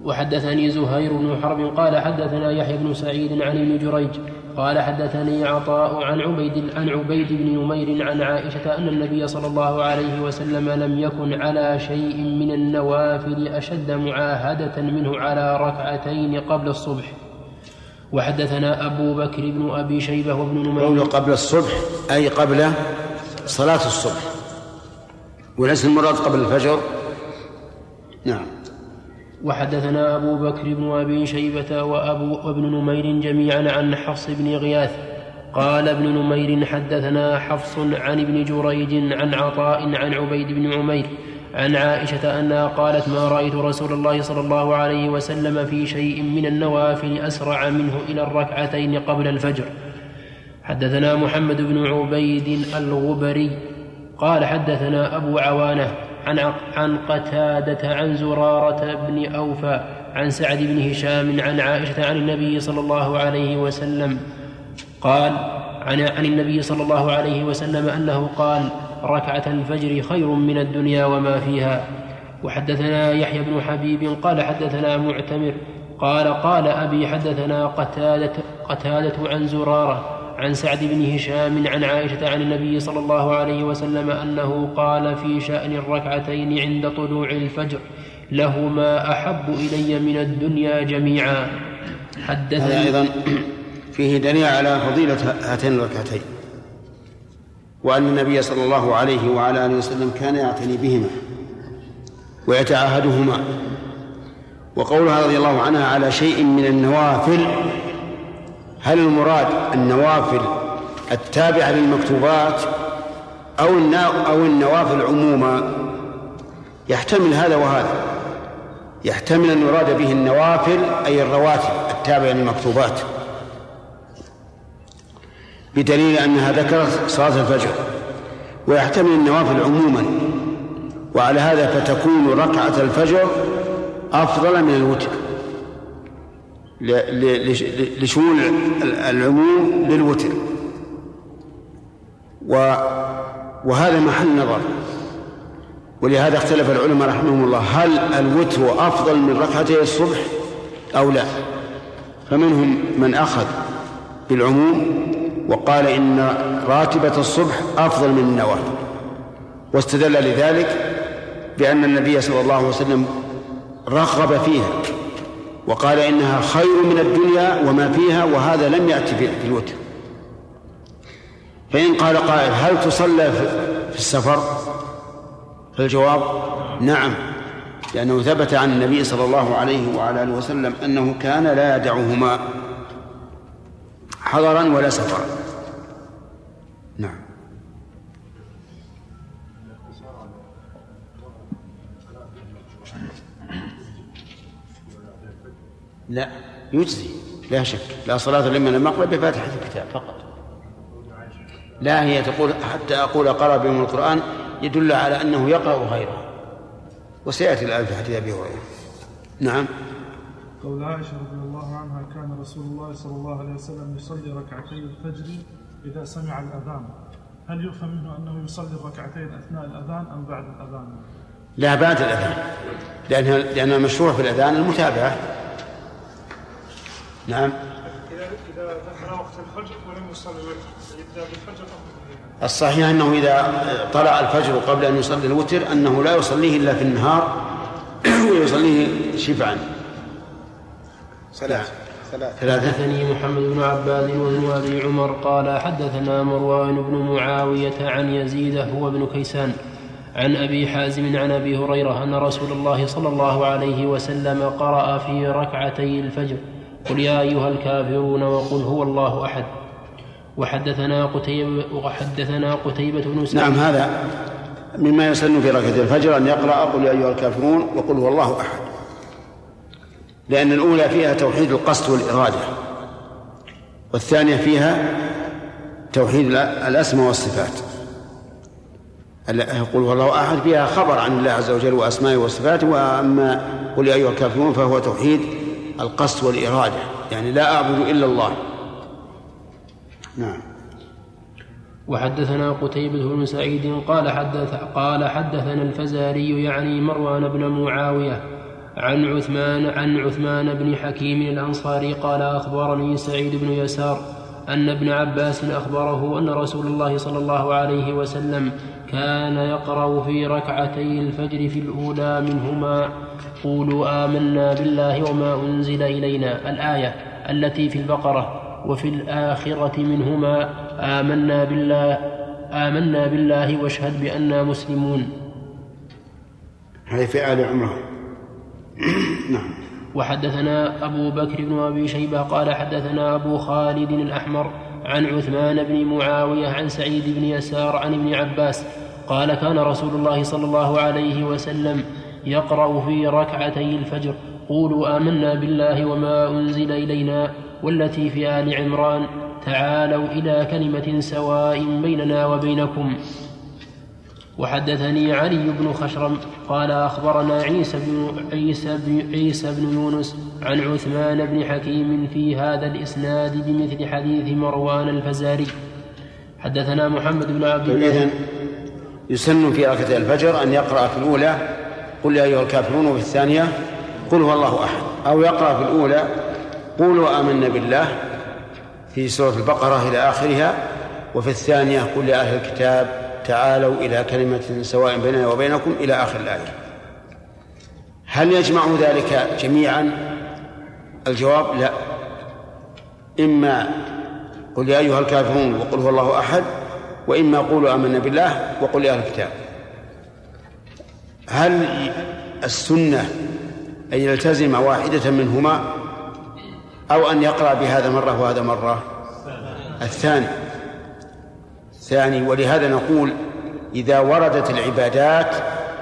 وحدثني زهير بن حرب قال حدثنا يحيى بن سعيد عن ابن جريج قال حدثني عطاء عن عبيد عن عبيد بن نمير عن عائشة أن النبي صلى الله عليه وسلم لم يكن على شيء من النوافل أشد معاهدة منه على ركعتين قبل الصبح. وحدثنا أبو بكر بن أبي شيبة وابن نمير. قوله قبل الصبح أي قبل صلاة الصبح. وليس المراد قبل الفجر؟ نعم. وحدثنا أبو بكر بن أبي شيبة وأبو وابن نمير جميعا عن حفص بن غياث. قال ابن نمير حدثنا حفص عن ابن جريج عن عطاء عن عبيد بن عمير عن عائشة أنها قالت ما رأيت رسول الله صلى الله عليه وسلم في شيء من النوافل أسرع منه إلى الركعتين قبل الفجر. حدثنا محمد بن عبيد الغبري. قال حدثنا أبو عوانة عن عن قتادة عن زرارة بن أوفى عن سعد بن هشام عن عائشة عن النبي صلى الله عليه وسلم. قال عن عن النبي صلى الله عليه وسلم أنه قال ركعة الفجر خير من الدنيا وما فيها. وحدثنا يحيى بن حبيب قال حدثنا معتمر قال قال أبي حدثنا قتادة, قتادة عن زرارة. عن سعد بن هشام عن عائشة عن النبي صلى الله عليه وسلم أنه قال في شأن الركعتين عند طلوع الفجر لهما أحب إلي من الدنيا جميعا. حدثني هذا أيضا فيه دليل على فضيلة هاتين الركعتين. وأن النبي صلى الله عليه وعلى آله وسلم كان يعتني بهما ويتعاهدهما. وقولها رضي الله عنها على شيء من النوافل هل المراد النوافل التابعة للمكتوبات أو أو النوافل عموما؟ يحتمل هذا وهذا. يحتمل أن يراد به النوافل أي الرواتب التابعة للمكتوبات. بدليل أنها ذكرت صلاة الفجر. ويحتمل النوافل عموما. وعلى هذا فتكون ركعة الفجر أفضل من الوتر. لشمول العموم للوتر. وهذا محل نظر. ولهذا اختلف العلماء رحمهم الله. هل الوتر أفضل من ركعتي الصبح أو لا؟ فمنهم من أخذ بالعموم وقال إن راتبة الصبح أفضل من النوافل. واستدل لذلك بأن النبي صلى الله عليه وسلم رغب فيها. وقال إنها خير من الدنيا وما فيها وهذا لم يأتي في الوتر. فإن قال قائل هل تصلى في السفر؟ فالجواب نعم لأنه ثبت عن النبي صلى الله عليه وعلى آله وسلم أنه كان لا يدعهما حضرا ولا سفرا. لا. يجزي. لا شك. لا صلاة لمن المقبل بفاتحة الكتاب فقط. لا هي تقول حتى أقول قرأ بهم القرآن يدل على أنه يقرأ غيره. وسيأتي الآن في حديث أبي هريرة. نعم. قول عائشة رضي الله عنها كان رسول الله صلى الله عليه وسلم يصلي ركعتي الفجر إذا سمع الأذان. هل يفهم منه أنه يصلي الركعتين أثناء الأذان أم بعد الأذان؟ لا بعد الأذان. لأنها لأن المشروع في الأذان المتابعة. نعم. إذا إذا دخل وقت الفجر ولم يصلي الوتر يبدأ بالفجر الصحيح أنه إذا طلع الفجر قبل أن يصلي الوتر أنه لا يصليه إلا في النهار ويصليه شفعا. ثلاثة. ثلاثة. حدثني محمد بن عباد وابن ابي عمر قال حدثنا مروان بن معاوية عن يزيد هو ابن كيسان عن أبي حازم عن أبي هريرة أن رسول الله صلى الله عليه وسلم قرأ في ركعتي الفجر. قل يا أيها الكافرون وقل هو الله أحد. وحدثنا قتيبة وحدثنا قتيبة بن سعيد. نعم هذا مما يسن في ركعة الفجر أن يقرأ قل يا أيها الكافرون وقل هو الله أحد. لأن الأولى فيها توحيد القصد والإرادة والثانية فيها توحيد الأسماء والصفات. يقول هو الله أحد فيها خبر عن الله عز وجل وأسمائه وصفاته وأما قل يا أيها الكافرون فهو توحيد القصد والإرادة. يعني لا أعبد إلا الله. نعم. وحدثنا قتيبة بن سعيد قال حدث قال حدثنا الفزاري يعني مروان بن معاوية عن عثمان عن عثمان بن حكيم الأنصاري قال أخبرني سعيد بن يسار أن ابن عباس أخبره أن رسول الله صلى الله عليه وسلم كان يقرأ في ركعتي الفجر في الأولى منهما قولوا آمنا بالله وما أنزل إلينا الآية التي في البقرة وفي الآخرة منهما آمنا بالله آمنا بالله واشهد بأننا مسلمون. هذه في آل عمران. نعم. وحدثنا أبو بكر بن أبي شيبة قال حدثنا أبو خالد الأحمر عن عثمان بن معاوية عن سعيد بن يسار عن ابن عباس قال كان رسول الله صلى الله عليه وسلم يقرأ في ركعتي الفجر. قولوا آمنا بالله وما أنزل إلينا والتي في آل عمران. تعالوا إلى كلمة سواء بيننا وبينكم. وحدثني علي بن خشرم قال أخبرنا عيسى بن عيسى بن عيسى بن يونس عن عثمان بن حكيم في هذا الإسناد بمثل حديث مروان الفزاري. حدثنا محمد بن عبد الله يسن في ركعتي الفجر أن يقرأ في الأولى قل يا أيها الكافرون وفي الثانية قل هو الله أحد أو يقرأ في الأولى قولوا آمنا بالله في سورة البقرة إلى آخرها وفي الثانية قل يا أهل الكتاب تعالوا إلى كلمة سواء بيننا وبينكم إلى آخر الآية. هل يجمع ذلك جميعا؟ الجواب لا. إما قل يا أيها الكافرون وقل هو الله أحد وإما قولوا آمنا بالله وقل يا أهل الكتاب. هل السنة أن يلتزم واحدة منهما أو أن يقرأ بهذا مرة وهذا مرة؟ الثاني. الثاني ولهذا نقول إذا وردت العبادات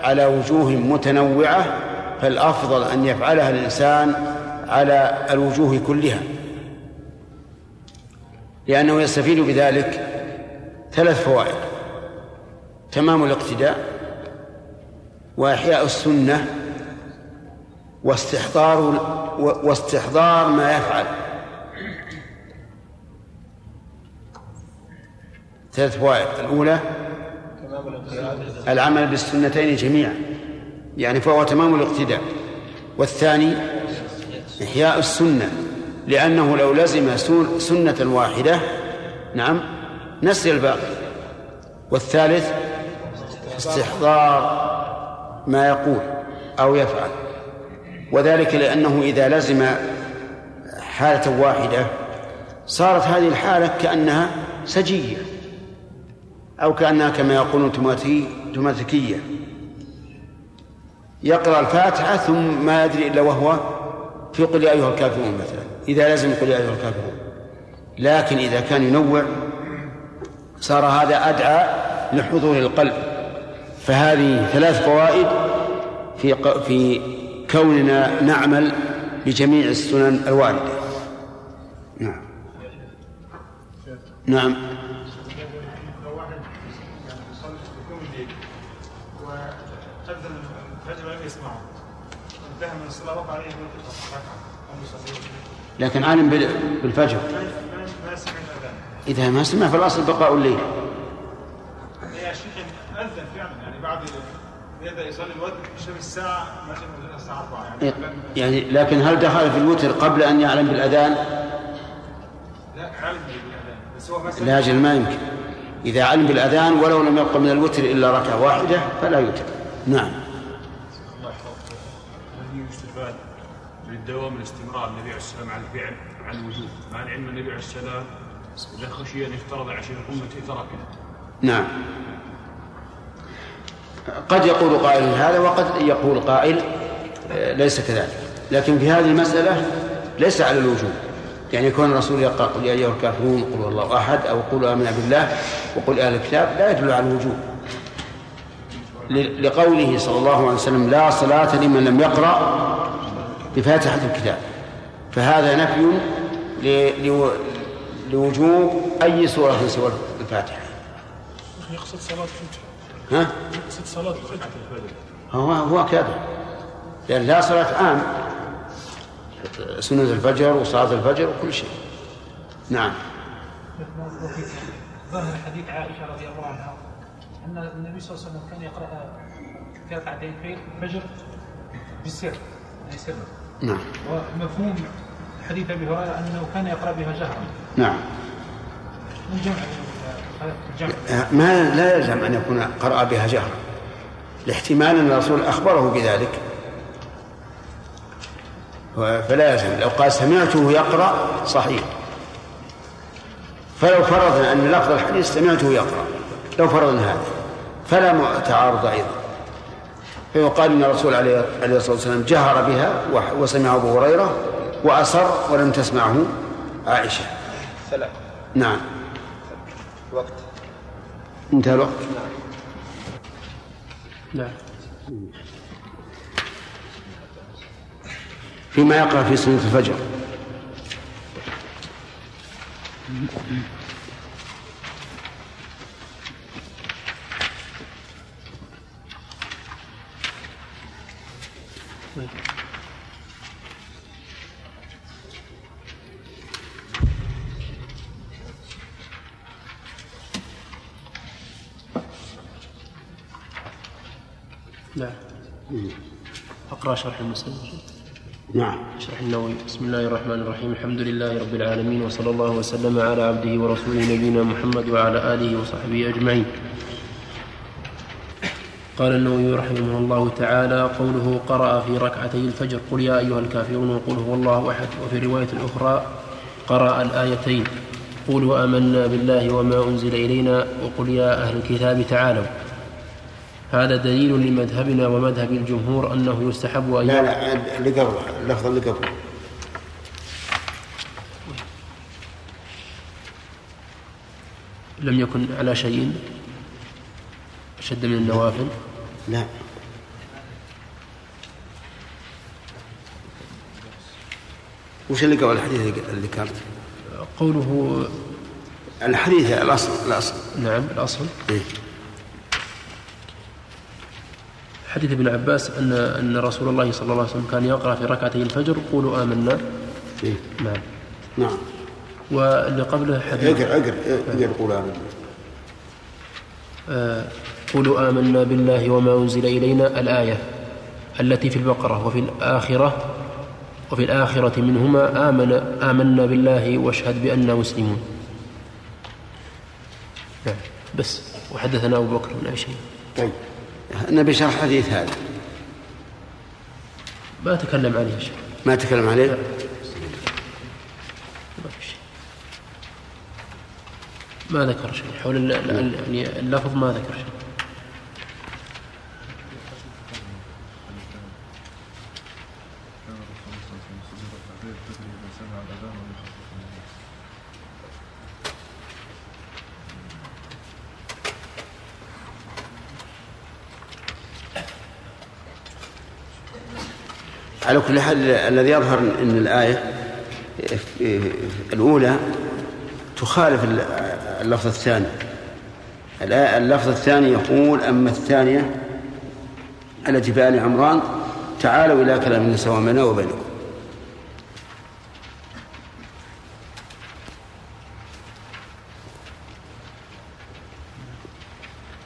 على وجوه متنوعة فالأفضل أن يفعلها الإنسان على الوجوه كلها. لأنه يستفيد بذلك ثلاث فوائد. تمام الاقتداء وإحياء السنة واستحضار واستحضار ما يفعل. ثلاث فوائد. الأولى العمل بالسنتين جميعا يعني فهو تمام الاقتداء. والثاني إحياء السنة لأنه لو لزم سنة واحدة نعم نسي الباقي. والثالث استحضار ما يقول أو يفعل. وذلك لأنه إذا لزم حالة واحدة صارت هذه الحالة كأنها سجية أو كأنها كما يقولون تماثيكية يقرأ الفاتحة ثم ما يدري إلا وهو في قل يا أيها الكافرون مثلا. إذا لازم قل يا أيها الكافرون. لكن إذا كان ينوع صار هذا أدعى لحضور القلب. فهذه ثلاث فوائد في في كوننا نعمل بجميع السنن الواردة. نعم. نعم. لكن عالم بالفجر. إذا ما سمع في الأصل بقاء الليل. الوتر شبه الساعة مثلا الساعة 4 يعني يعني لكن هل دخل في الوتر قبل أن يعلم بالأذان؟ لا عالم بالأذان بس هو مثلا لا أجل ما يمكن. إذا علم بالأذان ولو لم يبق من الوتر إلا ركعة واحدة فلا يوتر. نعم. الله يحفظك. هل يستفاد من الدوام الاستمرار النبي عليه السلام على الفعل على الوجوب مع العلم النبي عليه السلام إذا خشي أن يفترض عشان امته تركه نعم. قد يقول قائل هذا وقد يقول قائل آه، ليس كذلك. لكن في هذه المسألة ليس على الوجوب. يعني يكون الرسول يقرأ قل يا أيها الكافرون قل الله أحد أو قل آمنا بالله وقل أهل الكتاب لا يدل على الوجوب. لقوله صلى الله عليه وسلم لا صلاة لمن لم يقرأ بفاتحة الكتاب. فهذا نفي لوجوب أي سورة سوى الفاتحة. يقصد صلاة الفجر. ها؟ يقصد صلاة الفجر هو هو كذا. لأن لا صلاة عام سنة الفجر وصلاة الفجر وكل شيء. نعم. ظاهر حديث عائشة رضي الله عنها أن النبي صلى الله عليه وسلم كان يقرأ في ركعتين في الفجر بالسر يعني سرا نعم. ومفهوم حديث أبي هريرة أنه كان يقرأ بها جهرا. نعم. من جمع ما لا يلزم أن يكون قرأ بها جهرا لاحتمال أن الرسول أخبره بذلك. فلا يلزم. لو قال سمعته يقرأ صحيح. فلو فرضنا أن لفظ الحديث سمعته يقرأ لو فرضنا هذا فلا تعارض أيضا. فيقال أن الرسول عليه الصلاة والسلام جهر بها وسمع أبو هريرة وأصر ولم تسمعه عائشة. ثلاث نعم. وقت انتهى الوقت. نعم. فيما يقرأ في سنة الفجر. نعم. أقرأ شرح المسلم. نعم. شرح النووي. بسم الله الرحمن الرحيم. الحمد لله رب العالمين وصلى الله وسلم على عبده ورسوله نبينا محمد وعلى آله وصحبه أجمعين. قال النووي رحمه الله تعالى قوله قرأ في ركعتي الفجر قل يا أيها الكافرون وقل هو الله أحد. وفي الرواية الأخرى قرأ الآيتين قولوا آمنا بالله وما أنزل إلينا وقل يا أهل الكتاب تعالوا. هذا دليل لمذهبنا ومذهب الجمهور أنه يستحب أن لا لا اللي قبله اللفظ اللي قبله لم يكن على شيء أشد من النوافل؟ لا. وش اللي قبل الحديث اللي- كان قوله الحديث الأصل الأصل. نعم الأصل. إيه؟ حديث ابن عباس أن أن رسول الله صلى الله عليه وسلم كان يقرأ في ركعتي الفجر قولوا آمنا. إيه؟ نعم. نعم. واللي قبله حديث اقرأ اقرأ اقرأ قول آمين آه، قولوا آمنا بالله وما أنزل إلينا الآية التي في البقرة وفي الآخرة وفي الآخرة منهما آمن آمنا بالله واشهد بأننا مسلمون. نعم. بس. وحدثنا أبو بكر بن شيبة طيب. نبي شرح حديث هذا. ما تكلم عليه شيء ما تكلم عليه؟ ما ذكر شيء. حول يعني اللفظ ما ذكر شيء. على كل حال الذي يظهر إن الآية الأولى تخالف اللفظ الثاني. اللفظ الثاني يقول أما الثانية التي في ال عمران تعالوا إلى كلام سواء بيننا وبينكم.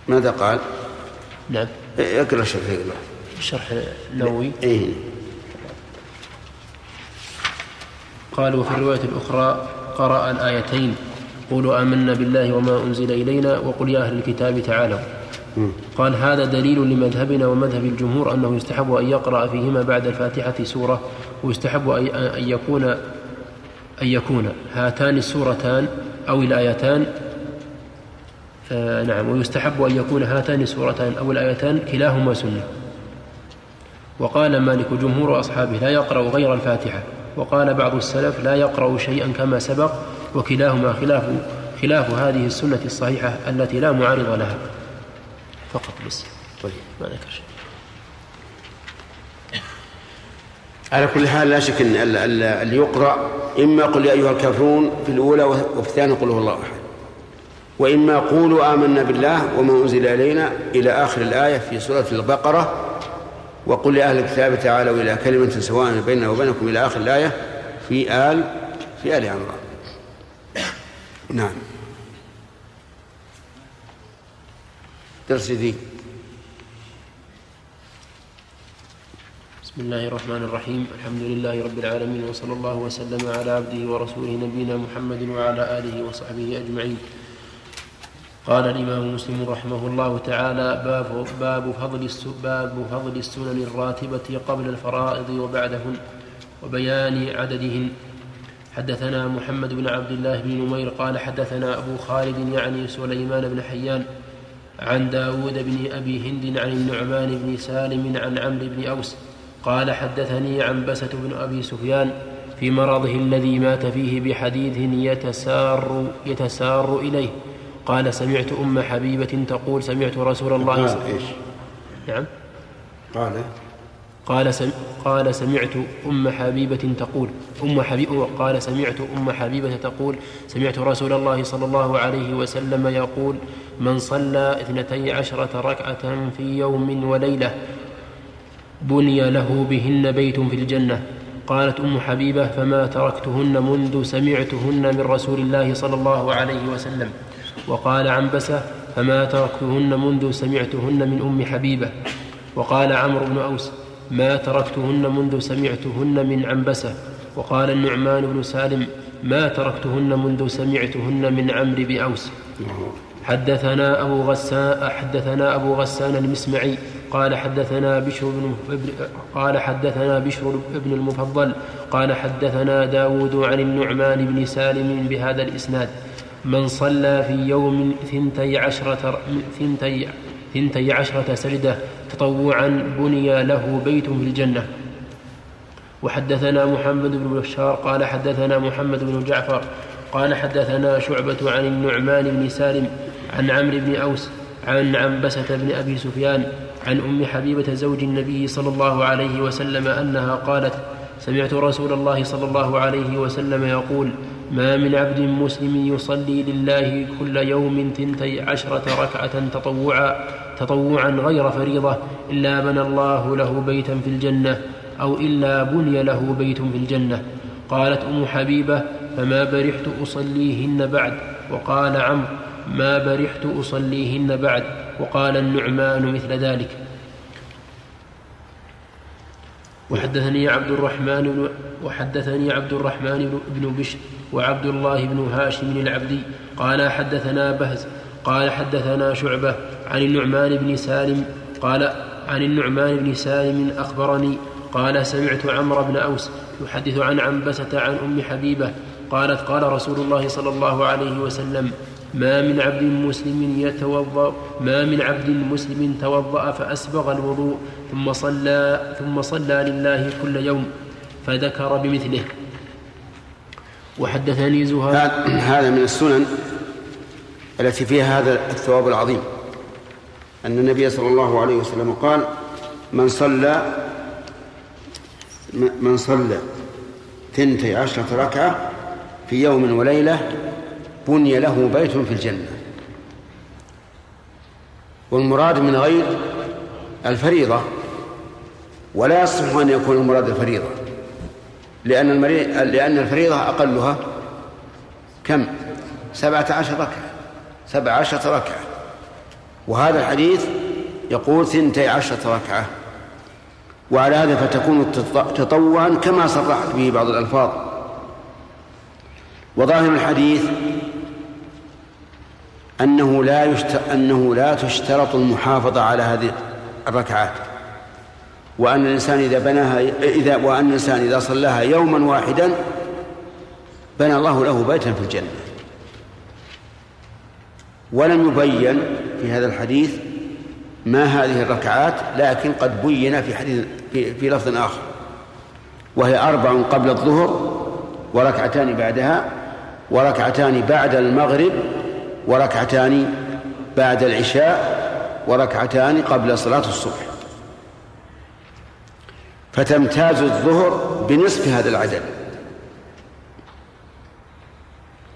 ماذا قال؟ نعم. اقرأ الشرح اقرا الشرح النووي. إيه. قال وفي الرواية الأخرى قرأ الآيتين قولوا آمنا بالله وما أنزل إلينا وقل يا أهل الكتاب تعالوا. قال هذا دليل لمذهبنا ومذهب الجمهور أنه يستحب أن يقرأ فيهما بعد الفاتحة سورة ويستحب أن يكون أن يكون هاتان السورتان أو الآيتان آه نعم ويستحب أن يكون هاتان السورتان أو الآيتان كلاهما سنة. وقال مالك جمهور أصحابه لا يقرأ غير الفاتحة. وقال بعض السلف لا يقرأ شيئا كما سبق وكلاهما خلاف خلاف هذه السنة الصحيحة التي لا معارض لها. فقط بس. طيب ما ذكر شيء. على كل حال لا شك إن اللي يقرأ إما قل يا أيها الكافرون في الأولى وفي الثانية قل هو الله أحد. وإما قولوا آمنا بالله وما أنزل إلينا إلى آخر الآية في سورة البقرة وقل لأهل الكتاب تعالوا إلى كلمة سواء بيننا وبينكم إلى آخر الآية في ال في آل عمران. نعم. درس ذي بسم الله الرحمن الرحيم. الحمد لله رب العالمين وصلى الله وسلم على عبده ورسوله نبينا محمد وعلى آله وصحبه أجمعين. قال الإمام مسلم رحمه الله تعالى باب باب فضل باب فضل السنن الراتبة قبل الفرائض وبعدهن وبيان عددهن. حدثنا محمد بن عبد الله بن نمير قال حدثنا أبو خالد يعني سليمان بن حيان عن داود بن أبي هند عن النعمان بن سالم عن عمرو بن أوس قال حدثني عنبسة بن أبي سفيان في مرضه الذي مات فيه بحديث يتسار يتسار إليه. قال سمعت أم حبيبة تقول سمعت رسول الله قال إيش؟ نعم. قال. قال سم قال سمعت أم حبيبة تقول أم حبيبة قال سمعت أم حبيبة تقول سمعت رسول الله صلى الله عليه وسلم يقول من صلى اثنتي عشرة ركعة في يوم وليلة بني له بهن بيت في الجنة. قالت أم حبيبة فما تركتهن منذ سمعتهن من رسول الله صلى الله عليه وسلم. وقال عنبسة فما تركتهن منذ سمعتهن من أم حبيبة. وقال عمرو بن أوس ما تركتهن منذ سمعتهن من عنبسة. وقال النعمان بن سالم ما تركتهن منذ سمعتهن من عمرو بن أوس. حدثنا أبو غسان حدثنا أبو غسان المسمعي قال حدثنا بشر بن قال حدثنا بشر بن المفضل قال حدثنا داود عن النعمان بن سالم بهذا الإسناد. من صلى في يوم ثنتي عشرة ثنتي, ثنتي عشرة سجدة تطوعا بني له بيت في الجنة. وحدثنا محمد بن بشار قال حدثنا محمد بن جعفر قال حدثنا شعبة عن النعمان بن سالم عن عمرو بن أوس عن عنبسة بن أبي سفيان عن أم حبيبة زوج النبي صلى الله عليه وسلم أنها قالت سمعت رسول الله صلى الله عليه وسلم يقول ما من عبد مسلم يصلي لله كل يوم ثنتي عشرة ركعة تطوعا تطوعا غير فريضة إلا بنى الله له بيتا في الجنة أو إلا بني له بيت في الجنة. قالت أم حبيبة فما برحت أصليهن بعد؟ وقال عمرو ما برحت أصليهن بعد؟ وقال النعمان مثل ذلك. وحدثني عبد الرحمن وحدثني عبد الرحمن بن بشر وعبد الله بن هاشم العبدي قال حدثنا بهز قال حدثنا شعبة عن النعمان بن سالم قال عن النعمان بن سالم أخبرني قال سمعت عمرو بن أوس يحدث عن عنبسة عن أم حبيبة قالت قال رسول الله صلى الله عليه وسلم ما من عبد مسلم يتوضأ ما من عبد مسلم توضأ فأسبغ الوضوء ثم صلى ثم صلى لله كل يوم فذكر بمثله. وحدثني زهير. هذا من السنن التي فيها هذا الثواب العظيم. أن النبي صلى الله عليه وسلم قال من صلى من صلى ثنتي عشرة ركعة في يوم وليلة بني له بيت في الجنة. والمراد من غير الفريضة ولا يصح أن يكون المراد الفريضة. لأن المريض لأن الفريضة أقلها كم؟ سبعة عشر ركعة سبع عشرة ركعة وهذا الحديث يقول ثنتي عشرة ركعة وعلى هذا فتكون تطوعا كما صرحت به بعض الألفاظ وظاهر الحديث أنه لا. أنه لا تشترط المحافظة على هذه الركعات وأن الإنسان إذا بناها إذا وأن الإنسان إذا صلاها يوما واحدا بنى الله له بيتا في الجنة. ولم يبين في هذا الحديث ما هذه الركعات لكن قد بين في حديث في, في لفظ آخر. وهي أربع قبل الظهر وركعتان بعدها وركعتان بعد المغرب وركعتان بعد العشاء وركعتان قبل صلاة الصبح. فتمتاز الظهر بنصف هذا العدد.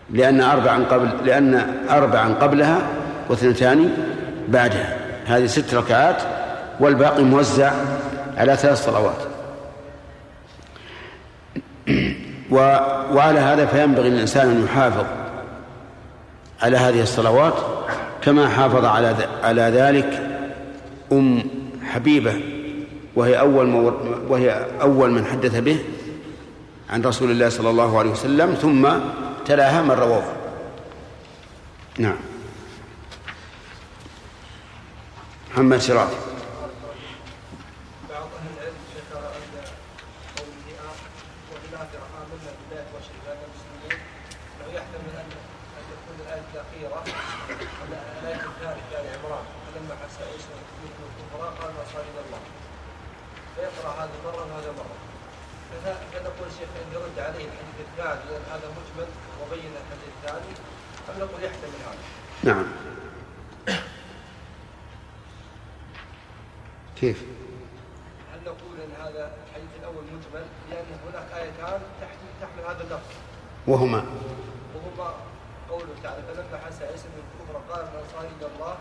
لأن أربعا قبل لأن أربعا قبلها واثنتان بعدها. هذه ست ركعات والباقي موزع على ثلاث صلوات. و... وعلى هذا فينبغي للإنسان أن يحافظ على هذه الصلوات كما حافظ على على ذلك أم حبيبة وهي أول مو... وهي أول من حدث به عن رسول الله صلى الله عليه وسلم ثم تلاها من رواه. نعم. محمد شرافي بعض أهل العلم ذكر ان قوله وبالآخرة آمنا بالله وشهدنا المسلمين لو يحتمل ان ان تكون الايه الاخيره ان الايه الثالثه ال عمران فلما حس عيسى منكم الكفراء قال ما صار إلى الله فيقرا هذه مره وهذا مره فنقول الشيخ ان يرد عليه الحديث الثاني لأن هذا مجمل وبين الحديث الثاني ام نقول يحتمل هذا نعم كيف؟ هل نقول ان هذا الحديث الأول مجمل لأن هناك ايتان تحمل تحمل هذا اللفظ وهما. وهما قوله تعالى فلما حس عيسى من الكفر قال من انصار إلى الله؟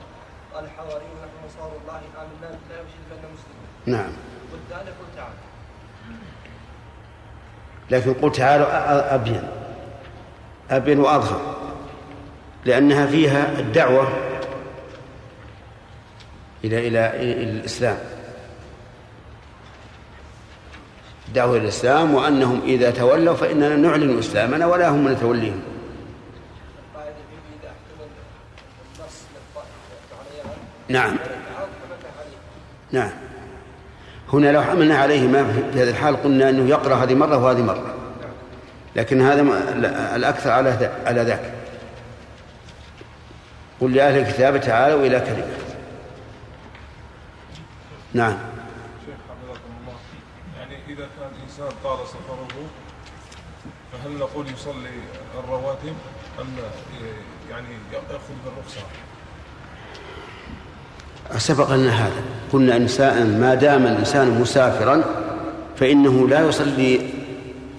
قال الحواري نحن انصار الله آمنا بالله وشهدنا مسلمين. نعم. والثاني قل تعالى. لكن قل تعالوا أبين. أبين وأظهر. لأنها فيها الدعوة إلى إلى إلى الإسلام دعوة الإسلام وأنهم إذا تولوا فإننا نعلن إسلامنا ولا هم نتوليهم نعم. نعم. هنا لو حملنا عليه ما في هذه الحال قلنا أنه يقرأ هذه مرة وهذه مرة. لكن هذا الأكثر على على ذاك. قل لأهل الكتاب تعالوا إلى كلمة. نعم شيخ حفظكم الله يعني إذا كان الإنسان طال سفره فهل نقول يصلي الرواتب أم يعني يأخذ بالرخصة؟ سبق لنا هذا. قلنا إنسان ما دام الإنسان مسافرا فإنه لا يصلي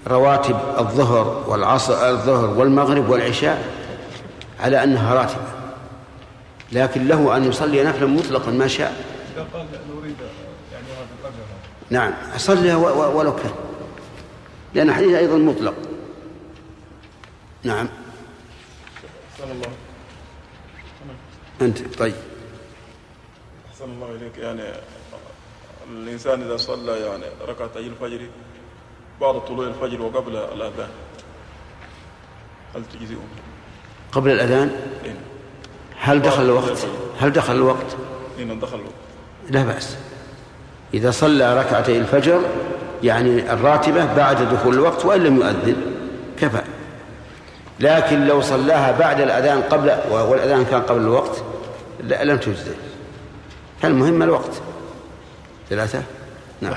رواتب الظهر والعصر الظهر والمغرب والعشاء على أنها راتبة. لكن له أن يصلي نفلا مطلقا ما شاء. إذا قال نريد يعني هذا الأجر هذا نعم صلي ولو كان. لأن الحديث أيضا مطلق. نعم. أحسن الله. أنت طيب. أحسن الله إليك. يعني الإنسان إذا صلى يعني ركعتي الفجر بعد طلوع الفجر وقبل الأذان هل تجزئه؟ قبل الأذان؟ إيه. هل دخل الوقت؟ هل دخل الوقت؟ إن دخل الوقت. لا بأس. إذا صلى ركعتي الفجر يعني الراتبة بعد دخول الوقت وإن لم يؤذن كفى. لكن لو صلاها بعد الأذان قبل والأذان كان قبل الوقت لا لم تجزئ المهم الوقت. ثلاثة؟ نعم.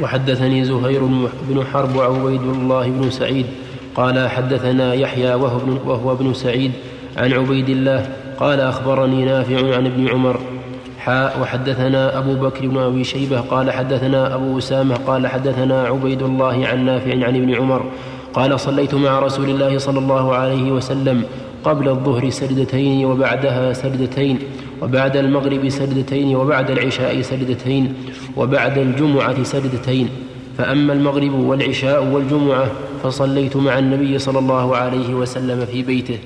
وحدثني زهير بن حرب وعبيد الله بن سعيد قال حدثنا يحيى وهو ابن, وهو ابن سعيد عن عبيد الله قال أخبرني نافع عن ابن عمر. حاء وحدثنا أبو بكر بن أبي شيبة قال حدثنا أبو أسامة قال حدثنا عبيد الله عن نافع عن ابن عمر. قال صليت مع رسول الله صلى الله عليه وسلم قبل الظهر سجدتين وبعدها سجدتين وبعد المغرب سجدتين وبعد العشاء سجدتين وبعد الجمعة سجدتين فأما المغرب والعشاء والجمعة فصليت مع النبي صلى الله عليه وسلم في بيته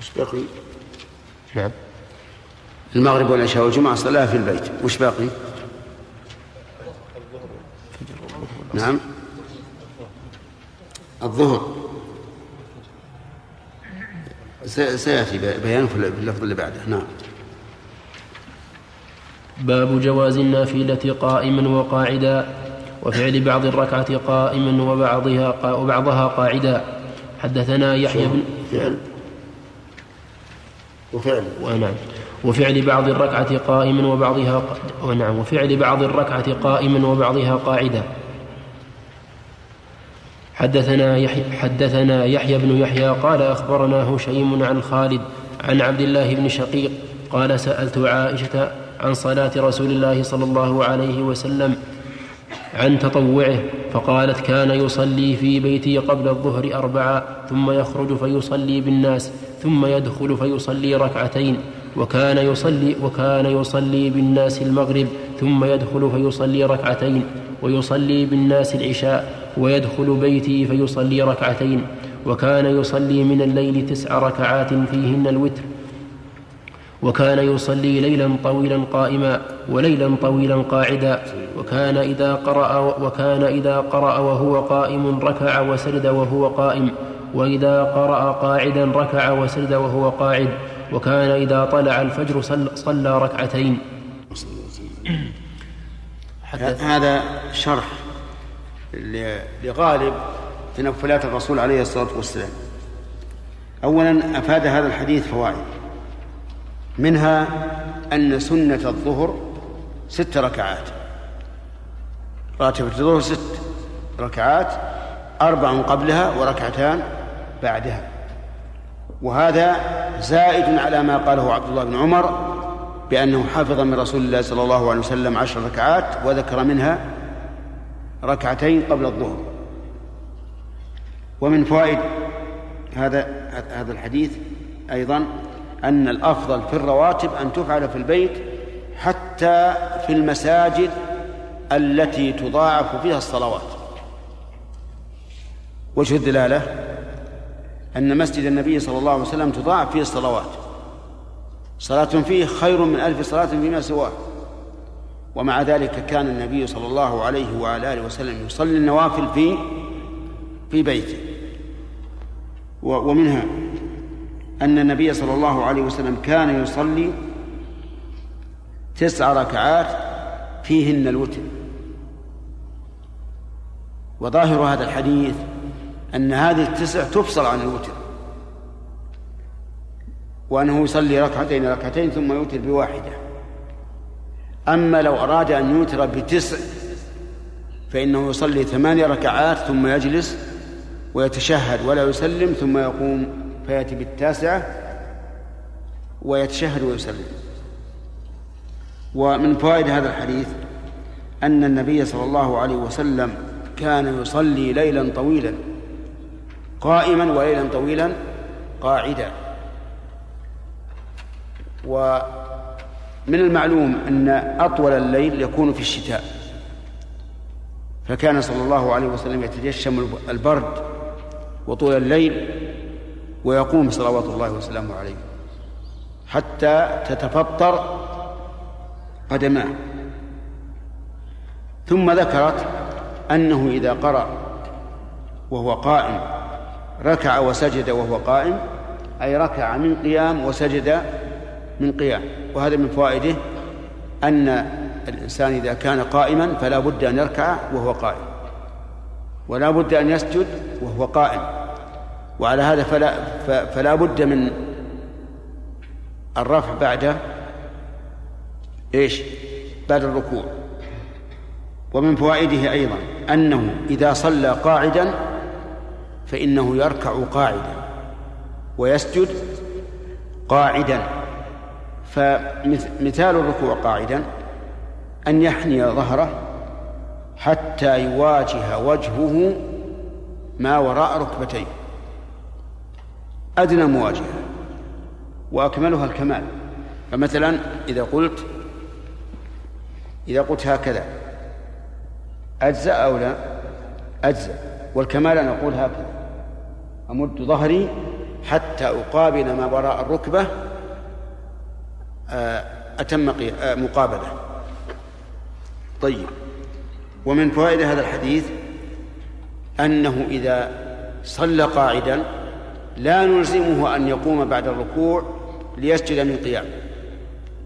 وش باقي؟ نعم المغرب والعشاء والجمعة صلاها في البيت وش باقي؟ نعم. الظهر. سيأتي بيانه في اللفظ اللي بعده. نعم. باب جواز النافلة قائما وقاعدا وفعل بعض الركعة قائما وبعضها وبعضها قاعدا. حدثنا يحيى بن فعل. وفعل. ونعم وفعل بعض الركعة قائما وبعضها ونعم. وفعل بعض الركعة قائما وبعضها قاعدا. حدثنا يحيى, حدثنا يحيى بن يحيى قال أخبرنا هشيم عن خالد عن عبد الله بن شقيق قال سألت عائشة عن صلاة رسول الله صلى الله عليه وسلم عن تطوعه فقالت كان يصلي في بيتي قبل الظهر أربعة ثم يخرج فيصلي بالناس ثم يدخل فيصلي ركعتين وكان يصلي وكان يصلي بالناس المغرب ثم يدخل فيصلي ركعتين ويصلي بالناس العشاء. ويدخل بيتي فيصلي ركعتين وكان يصلي من الليل تسع ركعات فيهن الوتر وكان يصلي ليلا طويلا قائما وليلا طويلا قاعدا وكان إذا قرأ وكان إذا قرأ وهو قائم ركع وسجد وهو قائم وإذا قرأ قاعدا ركع وسجد وهو قاعد وكان إذا طلع الفجر صلى ركعتين. هذا شرح. لغالب تنفلات الرسول عليه الصلاة والسلام. أولا أفاد هذا الحديث فوائد. منها أن سنة الظهر ست ركعات. راتبة الظهر ست ركعات أربع قبلها وركعتان بعدها. وهذا زائد على ما قاله عبد الله بن عمر بأنه حفظ من رسول الله صلى الله عليه وسلم عشر ركعات وذكر منها ركعتين قبل الظهر. ومن فوائد هذا هذا الحديث أيضا أن الأفضل في الرواتب أن تفعل في البيت حتى في المساجد التي تضاعف فيها الصلوات. وجه الدلالة أن مسجد النبي صلى الله عليه وسلم تضاعف فيه الصلوات. صلاة فيه خير من ألف صلاة فيما سواه. ومع ذلك كان النبي صلى الله عليه وعلى آله وسلم يصلي النوافل في في بيته. ومنها أن النبي صلى الله عليه وسلم كان يصلي تسع ركعات فيهن الوتر. وظاهر هذا الحديث أن هذه التسع تفصل عن الوتر. وأنه يصلي ركعتين ركعتين ثم يوتر بواحدة. أما لو أراد أن يوتر بتسع فإنه يصلي ثمانية ركعات ثم يجلس ويتشهد ولا يسلم ثم يقوم فيأتي بالتاسعة ويتشهد ويسلم. ومن فوائد هذا الحديث أن النبي صلى الله عليه وسلم كان يصلي ليلا طويلا قائما وليلا طويلا قاعدا. ومن المعلوم أن أطول الليل يكون في الشتاء. فكان صلى الله عليه وسلم يتجشم البرد وطول الليل ويقوم صلوات الله وسلامه عليه حتى تتفطر قدماه. ثم ذكرت أنه إذا قرأ وهو قائم ركع وسجد وهو قائم أي ركع من قيام وسجد من قيام وهذا من فوائده أن الإنسان إذا كان قائما فلا بد أن يركع وهو قائم ولا بد أن يسجد وهو قائم وعلى هذا فلا فلا بد من الرفع بعد إيش؟ بعد الركوع ومن فوائده أيضا أنه إذا صلى قاعدا فإنه يركع قاعدا ويسجد قاعدا فمثال الركوع قاعدا أن يحني ظهره حتى يواجه وجهه ما وراء ركبتيه. أدنى مواجهة وأكملها الكمال. فمثلا إذا قلت إذا قلت هكذا أجزأ أو لا؟ أجزأ. والكمال أن أقول هكذا. أمد ظهري حتى أقابل ما وراء الركبة أتم آه، مقابلة. طيب. ومن فوائد هذا الحديث أنه إذا صلى قاعدا لا نلزمه أن يقوم بعد الركوع ليسجد من قيام.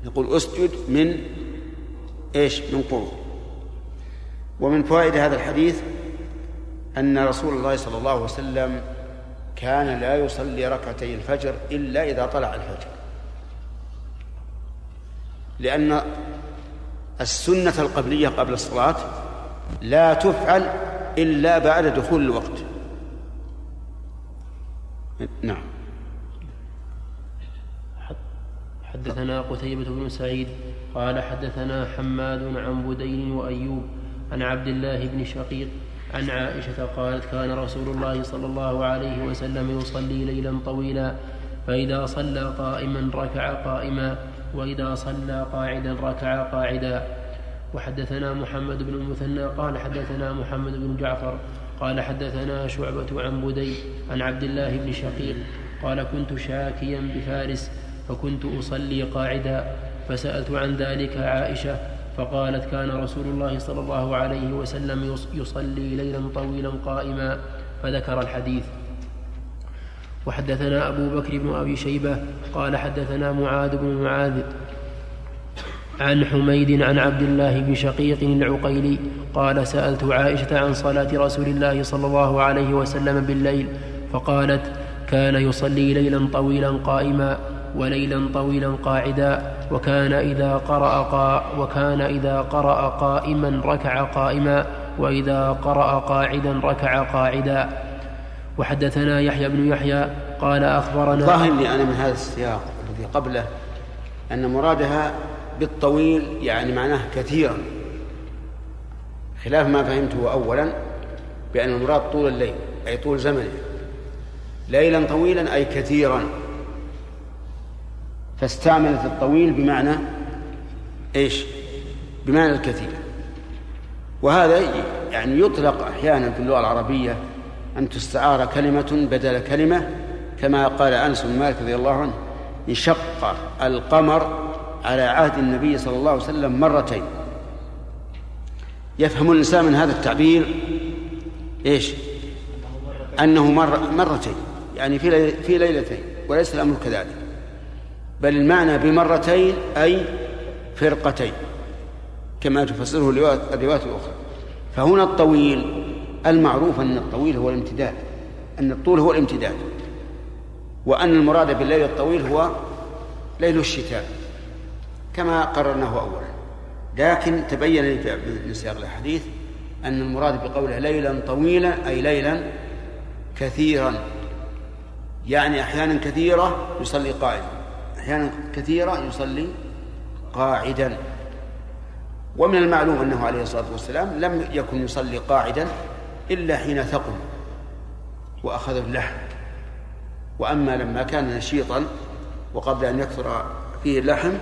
يقول أسجد من إيش؟ من قعود ومن فوائد هذا الحديث أن رسول الله صلى الله عليه وسلم كان لا يصلي ركعتي الفجر إلا إذا طلع الفجر. لأن السنة القبلية قبل الصلاة لا تفعل إلا بعد دخول الوقت. نعم. حدثنا قتيبة بن سعيد قال حدثنا حماد عن بدين وأيوب عن عبد الله بن شقيق عن عائشة قالت كان رسول الله صلى الله عليه وسلم يصلي ليلا طويلا فإذا صلى قائما ركع قائما وإذا صلى قاعدا ركع قاعدا. وحدثنا محمد بن المثنى قال حدثنا محمد بن جعفر قال حدثنا شعبة عن بدي عن عبد الله بن شقيق قال كنت شاكيا بفارس فكنت أصلي قاعدا. فسألت عن ذلك عائشة فقالت كان رسول الله صلى الله عليه وسلم يصلي ليلا طويلا قائما. فذكر الحديث. وحدثنا أبو بكر بن أبي شيبة قال حدثنا معاذ بن معاذ عن حميد عن عبد الله بن شقيق العقيلي قال سألت عائشة عن صلاة رسول الله صلى الله عليه وسلم بالليل فقالت كان يصلي ليلا طويلا قائما وليلا طويلا قاعدا وكان إذا قرأ قا وكان إذا قرأ قائما ركع قائما وإذا قرأ قاعدا ركع قاعدا. وحدثنا يحيى بن يحيى قال أخبرنا ظاهر لي أنا من هذا السياق الذي قبله أن مرادها بالطويل يعني معناه كثيرا. خلاف ما فهمته أولا بأن المراد طول الليل أي طول زمنه. ليلا طويلا أي كثيرا. فاستعملت الطويل بمعنى إيش؟ بمعنى الكثير. وهذا يعني يطلق أحيانا في اللغة العربية أن تستعار كلمة بدل كلمة كما قال أنس بن مالك رضي الله عنه انشق القمر على عهد النبي صلى الله عليه وسلم مرتين. يفهم الإنسان من هذا التعبير؟ إيش؟ أنه مر مرتين يعني في في ليلتين وليس الأمر كذلك. بل المعنى بمرتين أي فرقتين كما تفسره الروايات الأخرى. فهنا الطويل المعروف أن الطويل هو الامتداد أن الطول هو الامتداد وأن المراد بالليل الطويل هو ليل الشتاء كما قررناه أولا. لكن تبين لي من سياق الحديث أن المراد بقوله ليلا طويلا أي ليلا كثيرا يعني أحيانا كثيرة يصلي قائما أحيانا كثيرة يصلي قاعدا. ومن المعلوم أنه عليه الصلاة والسلام لم يكن يصلي قاعدا إلا حين ثقل وأخذ اللحم. وأما لما كان نشيطا وقبل أن يكثر فيه اللحم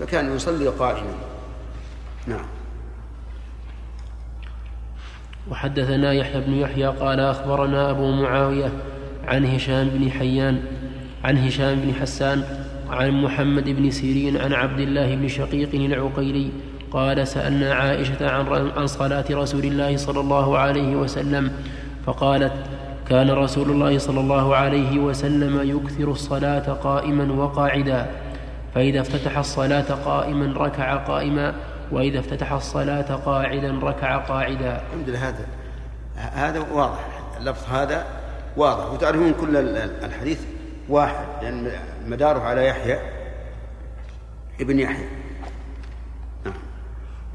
فكان يصلي قائما. نعم. وحدثنا يحيى بن يحيى قال أخبرنا أبو معاوية عن هشام بن حيان عن هشام بن حسان عن محمد بن سيرين عن عبد الله بن شقيق العقيلي قال سألنا عائشة عن, عن صلاة رسول الله صلى الله عليه وسلم فقالت كان رسول الله صلى الله عليه وسلم يكثر الصلاة قائما وقاعدا فإذا افتتح الصلاة قائما ركع قائما وإذا افتتح الصلاة قاعدا ركع قاعدا الحمد لله هذا هذا واضح اللفظ هذا واضح وتعرفون كل الحديث واحد لأن مداره على يحيى ابن يحيى.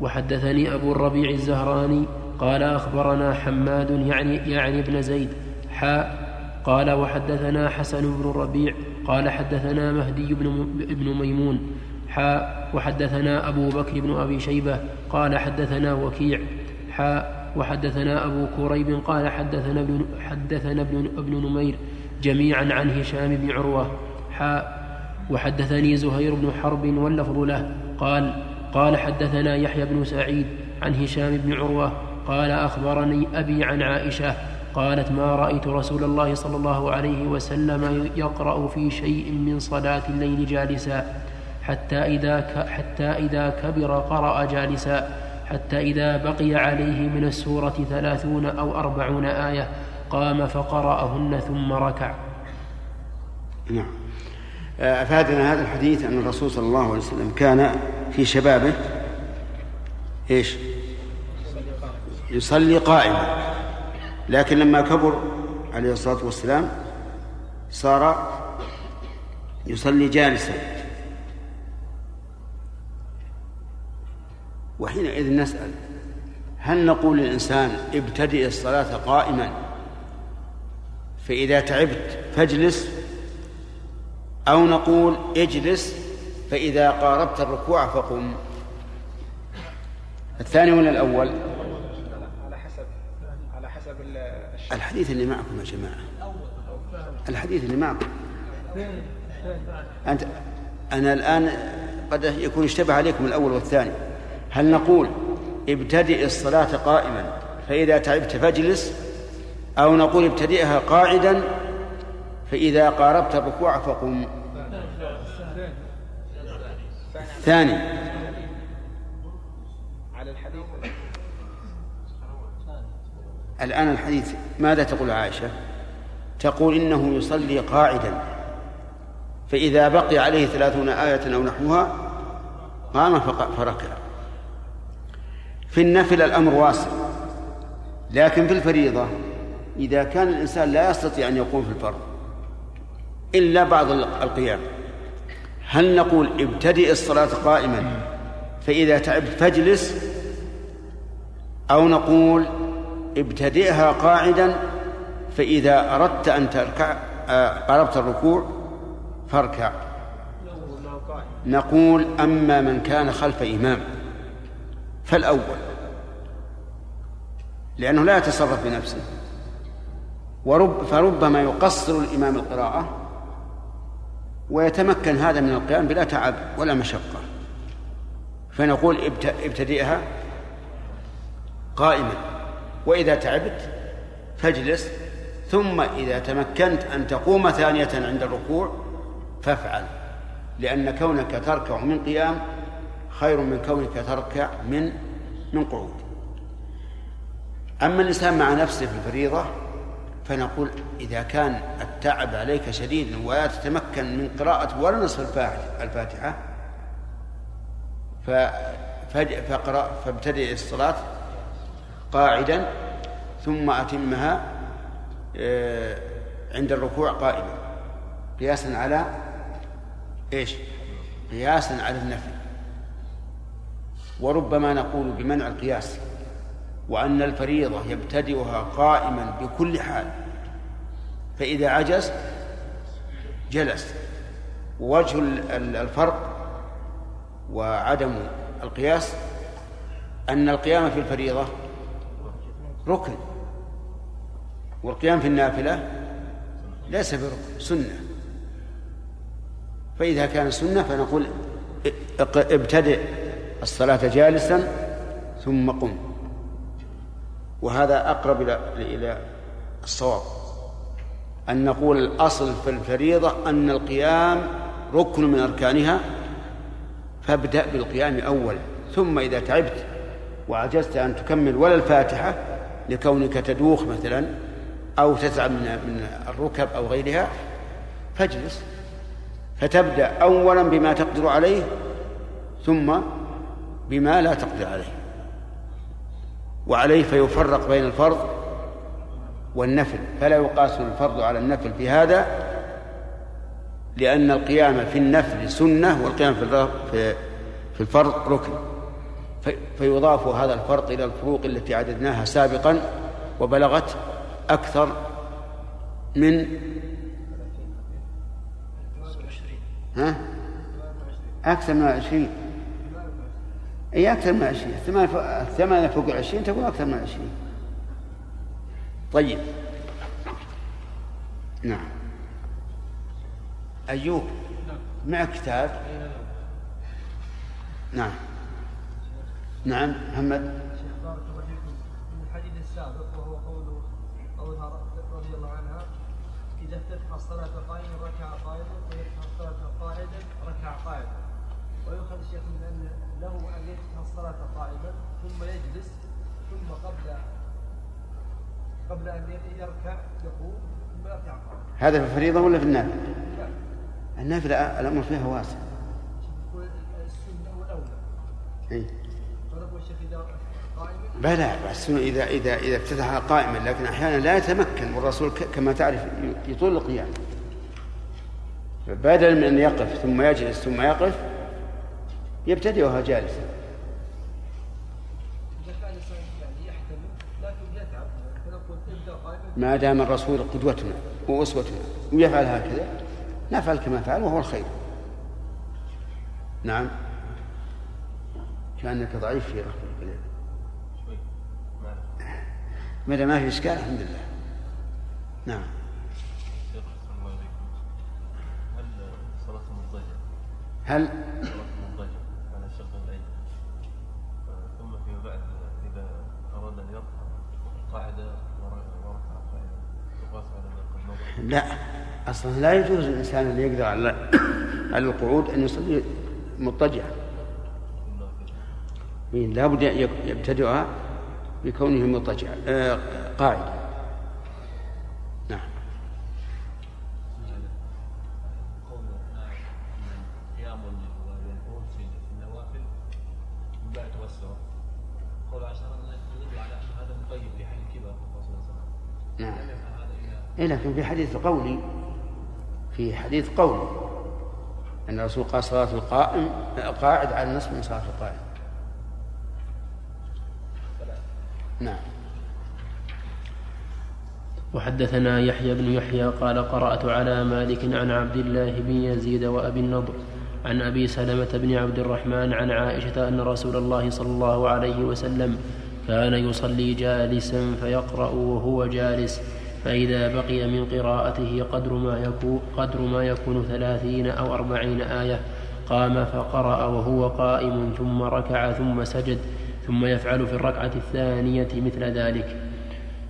وحدثني أبو الربيع الزهراني قال أخبرنا حماد يعني يعني ابن زيد حاء قال وحدثنا حسن بن الربيع قال حدثنا مهدي بن ابن ميمون حاء وحدثنا أبو بكر بن أبي شيبة قال حدثنا وكيع حاء وحدثنا أبو كريب قال حدثنا ابن حدثنا ابن, ابن نمير جميعا عن هشام بن عروة حاء وحدثني زهير بن حرب واللفظ له قال قال حدثنا يحيى بن سعيد عن هشام بن عروة قال أخبرني أبي عن عائشة قالت ما رأيت رسول الله صلى الله عليه وسلم يقرأ في شيء من صلاة الليل جالسا حتى إذا, حتى إذا كبر قرأ جالسا حتى إذا بقي عليه من السورة ثلاثون أو أربعون آية قام فقرأهن ثم ركع. نعم. أفادنا هذا الحديث أن الرسول صلى الله عليه وسلم كان في شبابه إيش؟ يصلي قائما. لكن لما كبر عليه الصلاة والسلام صار يصلي جالسا. وحينئذ نسأل هل نقول للإنسان ابتدئ الصلاة قائما؟ فإذا تعبت فاجلس أو نقول اجلس فإذا قاربت الركوع فقم. الثاني ولا الأول. على حسب على حسب الحديث اللي معكم يا جماعة. الحديث اللي معكم. أنت أنا الآن قد يكون اشتبه عليكم الأول والثاني. هل نقول ابتدئ الصلاة قائما فإذا تعبت فاجلس أو نقول ابتدئها قاعدا فإذا قاربت الركوع فقم. ثاني. على الحديث الآن الحديث ماذا تقول عائشة؟ تقول إنه يصلي قاعدا. فإذا بقي عليه ثلاثون آية أو نحوها قام فركع في النفل الأمر واسع لكن في الفريضة إذا كان الإنسان لا يستطيع أن يقوم في الفرض إلا بعض القيام. هل نقول ابتدئ الصلاة قائما فإذا تعبت فاجلس أو نقول ابتدئها قاعدا فإذا أردت أن تركع قربت الركوع فاركع. نقول أما من كان خلف إمام فالأول لأنه لا يتصرف بنفسه. ورب فربما يقصر الإمام القراءة ويتمكن هذا من القيام بلا تعب ولا مشقة. فنقول ابتدئها قائما. وإذا تعبت فاجلس ثم إذا تمكنت أن تقوم ثانية عند الركوع فافعل لأن كونك تركع من قيام خير من كونك تركع من من قعود. أما الإنسان مع نفسه في الفريضة فنقول إذا كان التعب عليك شديد ولا تتمكن من قراءة ولا نصف الفاتحة فاقرأ فابتدئ الصلاة قاعدا ثم أتمها آه، عند الركوع قائما. قياسا على إيش؟ قياسا على النفي. وربما نقول بمنع القياس وأن الفريضة يبتدئها قائما بكل حال. فإذا عجز جلس. ووجه الفرق وعدم القياس أن القيام في الفريضة ركن. والقيام في النافلة ليس بركن سنة. فإذا كان سنة فنقول ابتدئ الصلاة جالسا ثم قم. وهذا أقرب إلى الصواب. أن نقول الأصل في الفريضة أن القيام ركن من أركانها فابدأ بالقيام أولا ثم إذا تعبت وعجزت أن تكمل ولا الفاتحة لكونك تدوخ مثلا أو تتعب من من الركب أو غيرها فاجلس. فتبدأ أولا بما تقدر عليه ثم بما لا تقدر عليه. وعليه فيفرق بين الفرض والنفل. فلا يقاس الفرض على النفل في هذا لأن القيام في النفل سنة والقيام في في الفرض ركن. فيضاف هذا الفرق إلى الفروق التي عددناها سابقا وبلغت أكثر من ها؟ أكثر من عشرين. أي أكثر من عشرين. الثمانية فوق العشرين تكون أكثر من عشرين. طيب. نعم. أيوب مع كتاب؟ نعم. نعم محمد. من الحديث السابق وهو قوله قولها رضي الله عنها إذا افتتح الصلاة قائما ركع قائما قائدا ركع ويؤخذ الشيخ من أن له أن يفتح الصلاة قائما ثم يجلس ثم قبل قبل أن يركع يقوم يركع هذا في الفريضة ولا في النافلة؟ النافلة الأمر فيها واسع. إيه؟ إذا قائما بلى بس إذا إذا إذا افتتح قائما لكن أحيانا لا يتمكن والرسول كما تعرف يطول القيام. بدل من أن يقف ثم يجلس ثم يقف يبتدئها جالسا اذا كان الانسان يعني يحتمل لكن يتعب فنقول ابدا قائما ما دام الرسول قدوتنا وأسوتنا ويفعل هكذا نفعل كما فعل وهو الخير. نعم. كأنك ضعيف في رفع شوي ما في إشكال الحمد لله. نعم. هل؟ لا. أصلا لا يجوز الإنسان اللي يقدر على على القعود أن يصلي مضطجعا. إيه، لابد ي- يبتدئها بكونه مضطجعا آه، قاعدا. نعم. نعم لم يفعل هذا الا إيه لكن في حديث قولي في حديث قولي أن الرسول قال صلاة القائم قاعد على النصف من صلاة القائم. نعم. وحدثنا يحيى بن يحيى قال قرأت على مالك عن عبد الله بن يزيد وأبي النضر عن أبي سلمة بن عبد الرحمن عن عائشة أن رسول الله صلى الله عليه وسلم كان يصلي جالسا فيقرأ وهو جالس. فإذا بقي من قراءته قدر ما يكون, قدر ما يكون ثلاثين أو أربعين آية قام فقرأ وهو قائم ثم ركع ثم سجد ثم يفعل في الركعة الثانية مثل ذلك.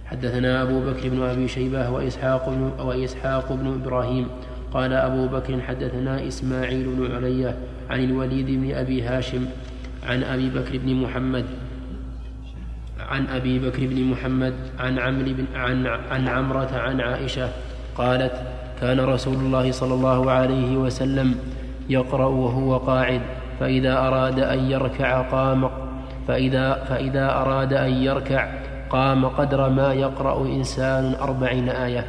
حدثنا أبو بكر بن أبي شيبة وإسحاق بن, وإسحاق بن إبراهيم قال أبو بكر حدثنا إسماعيل بن علية عن الوليد بن أبي هاشم عن أبي بكر بن محمد عن أبي بكر بن محمد عن عمرو بن عن عن عمرة عن عائشة قالت كان رسول الله صلى الله عليه وسلم يقرأ وهو قاعد فإذا أراد أن يركع قام فإذا فإذا أراد أن يركع قام قدر ما يقرأ إنسان أربعين آية.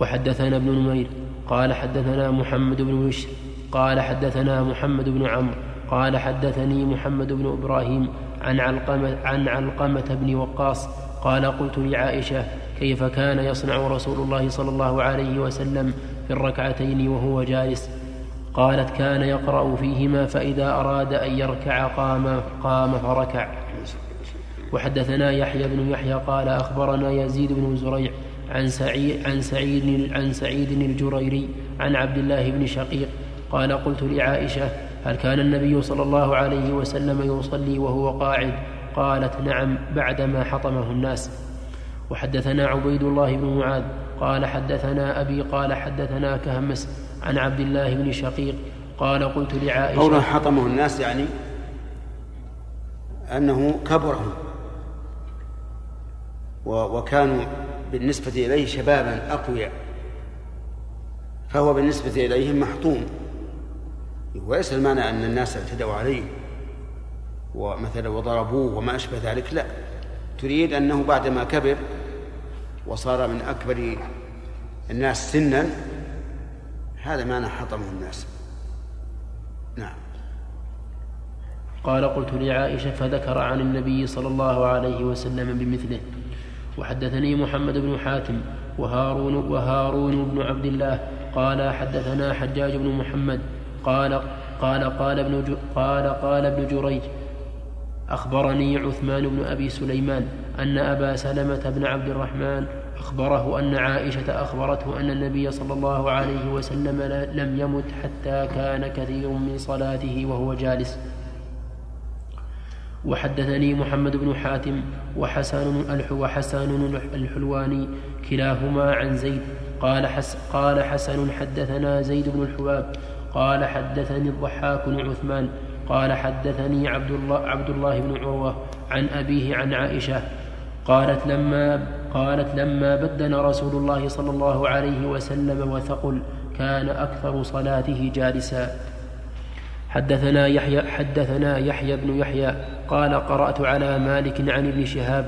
وحدثنا ابن نمير قال حدثنا محمد بن بشر قال حدثنا محمد بن عمرو قال حدثني محمد بن إبراهيم عن علقمة, عن علقمة بن وقاص قال قلت لعائشة كيف كان يصنع رسول الله صلى الله عليه وسلم في الركعتين وهو جالس؟ قالت كان يقرأ فيهما فإذا أراد أن يركع قام قام فركع. وحدثنا يحيى بن يحيى قال أخبرنا يزيد بن زريع عن سعيد عن سعيد عن سعيد الجريري عن عبد الله بن شقيق قال قلت لعائشة هل كان النبي صلى الله عليه وسلم يصلي وهو قاعد؟ قالت نعم بعدما حطمه الناس. وحدثنا عبيد الله بن معاذ قال حدثنا أبي قال حدثنا كهمس عن عبد الله بن شقيق قال قلت لعائشة قوله حطمه الناس يعني أنه كبرهم. وكانوا بالنسبة إليه شبابا أقوياء. فهو بالنسبة إليهم محطوم. وليس المعنى أن الناس اعتدوا عليه ومثلا وضربوه وما أشبه ذلك لا. تريد أنه بعدما كبر وصار من أكبر الناس سنا هذا معنى حطمه الناس. نعم. قال قلت لعائشة فذكر عن النبي صلى الله عليه وسلم بمثله. وحدثني محمد بن حاتم وهارون وهارون بن عبد الله قال حدثنا حجاج بن محمد قال قال قال ابن قال قال ابن جريج أخبرني عثمان بن أبي سليمان أن أبا سلمة بن عبد الرحمن أخبره أن عائشة أخبرته أن النبي صلى الله عليه وسلم لم يمت حتى كان كثير من صلاته وهو جالس. وحدثني محمد بن حاتم وحسن وحسن الحلواني كلاهما عن زيد. قال حس قال حسن حدثنا زيد بن الحباب قال حدثني الضحاك بن عثمان قال حدثني عبد الله عبد الله بن عروة عن أبيه عن عائشة قالت لما قالت لما بدن رسول الله صلى الله عليه وسلم وثقل كان أكثر صلاته جالسا. حدثنا يحيى حدثنا يحيى بن يحيى قال قرأت على مالك عن ابن شهاب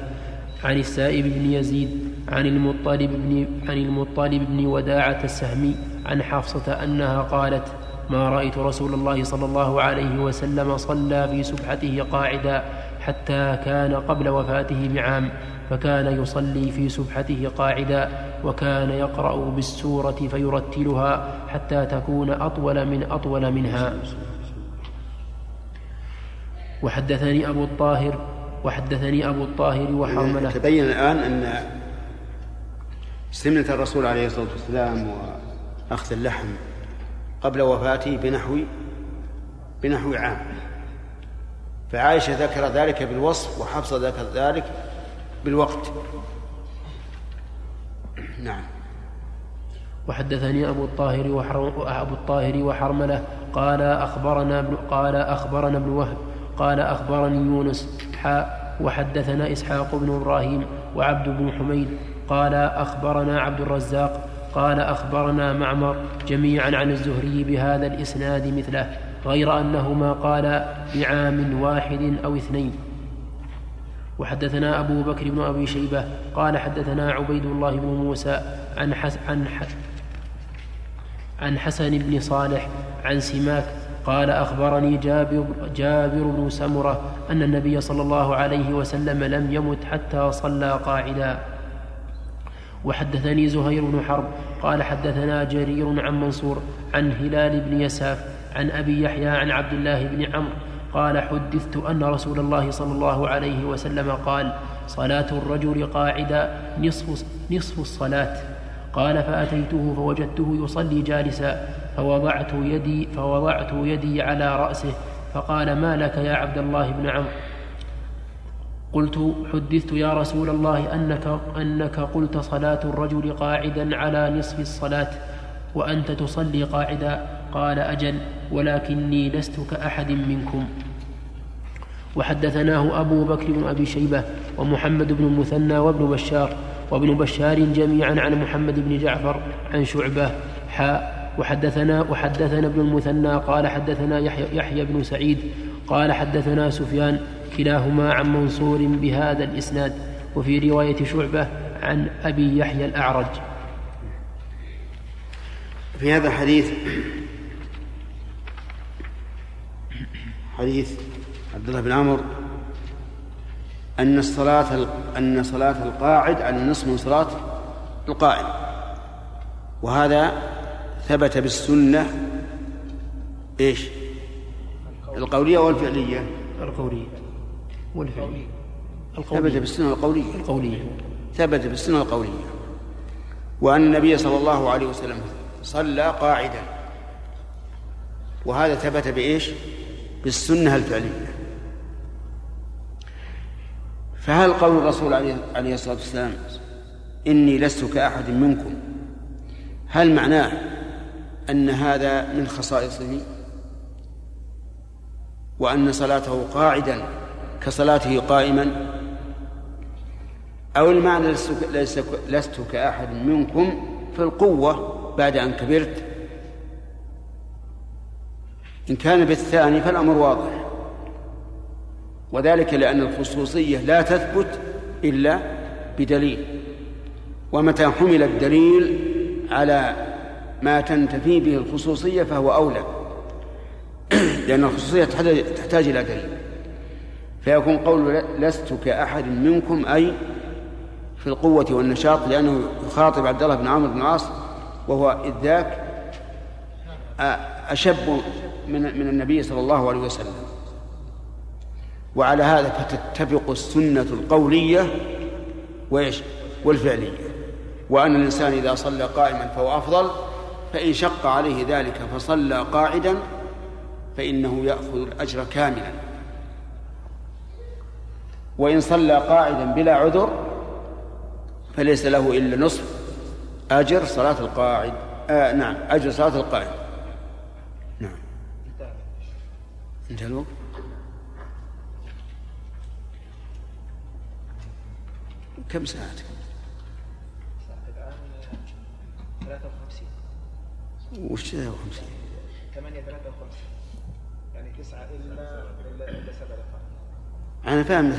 عن السائب بن يزيد عن المطلب بن عن المطلب بن وداعة السهمي عن حفصة أنها قالت ما رأيت رسول الله صلى الله عليه وسلم صلى في سبحته قاعدا حتى كان قبل وفاته بعام فكان يصلي في سبحته قاعدا وكان يقرأ بالسورة فيرتلها حتى تكون أطول من أطول منها. وحدثني أبو الطاهر وحدثني أبو الطاهر وحرملة. تبين الآن أن سنة الرسول عليه الصلاة والسلام وأخذ اللحم قبل وفاته بنحو بنحو عام. فعائشة ذكر ذلك بالوصف وحفصة ذكر ذلك بالوقت. نعم. وحدثني أبو الطاهر أبو الطاهر وحرملة قال أخبرنا ابن قال أخبرنا ابن وهب قال أخبرني يونس حاء وحدثنا إسحاق بن إبراهيم وعبد بن حميد قال أخبرنا عبد الرزاق قال أخبرنا معمر جميعا عن الزهري بهذا الإسناد مثله غير أنهما قال بعام واحد أو اثنين. وحدثنا أبو بكر بن أبي شيبة قال حدثنا عبيد الله بن موسى عن حس عن عن حسن بن صالح عن سماك قال أخبرني جابر, جابر بن سمرة أن النبي صلى الله عليه وسلم لم يمت حتى صلى قاعدا. وحدثني زهير بن حرب قال حدثنا جرير عن منصور عن هلال بن يساف عن أبي يحيى عن عبد الله بن عمرو قال حدثت أن رسول الله صلى الله عليه وسلم قال صلاة الرجل قاعدا نصف, نصف الصلاة. قال فأتيته فوجدته يصلي جالسا فوضعت يدي فوضعت يدي على رأسه فقال ما لك يا عبد الله بن عمرو؟ قلت حدثت يا رسول الله أنك, أنك قلت صلاة الرجل قاعدا على نصف الصلاة وأنت تصلي قاعدا. قال أجل ولكني لست كأحد منكم. وحدثناه أبو بكر بن أبي شيبة ومحمد بن المثنى وابن بشار وابن بشار جميعا عن محمد بن جعفر عن شعبة. حاء وحدثنا وحدثنا ابن المثنى قال حدثنا يحيى, يحيى بن سعيد قال حدثنا سفيان كلاهما عن منصور بهذا الإسناد وفي رواية شعبة عن أبي يحيى الأعرج في هذا الحديث حديث عبد الله بن عمرو أن الصلاة أن صلاة القاعد على النصف من صلاة القائم وهذا ثبت بالسنة إيش؟ القولية والفعلية؟ القولية والفعلية. ثبت بالسنة القولية. القولية. ثبت بالسنة القولية. وأن النبي صلى الله عليه وسلم صلى قاعدا. وهذا ثبت بإيش؟ بالسنة الفعلية. فهل قول الرسول عليه الصلاة والسلام إني لست كأحد منكم؟ هل معناه أن هذا من خصائصه؟ وأن صلاته قاعدا؟ كصلاته قائما؟ أو المعنى لست, كأحد منكم في القوة بعد أن كبرت؟ إن كان بالثاني فالأمر واضح. وذلك لأن الخصوصية لا تثبت إلا بدليل. ومتى حمل الدليل على ما تنتفي به الخصوصية فهو أولى. لأن الخصوصية تحتاج إلى دليل. فيكون قول لست كأحد منكم أي في القوة والنشاط لأنه يخاطب عبد الله بن عمرو بن العاص وهو إذ ذاك أشب من من النبي صلى الله عليه وسلم. وعلى هذا فتتفق السنة القولية وإيش؟ والفعلية. وأن الإنسان إذا صلى قائما فهو أفضل فإن شق عليه ذلك فصلى قاعدا فإنه يأخذ الأجر كاملا. وإن صلى قاعدا بلا عذر فليس له إلا نصف أجر صلاة القاعد. آه نعم أجر صلاة القائم نعم. انتهى الوقت. كم 53 وش 53 8 53 يعني 9 إلا إلا إلا 7 دقائق أنا فاهم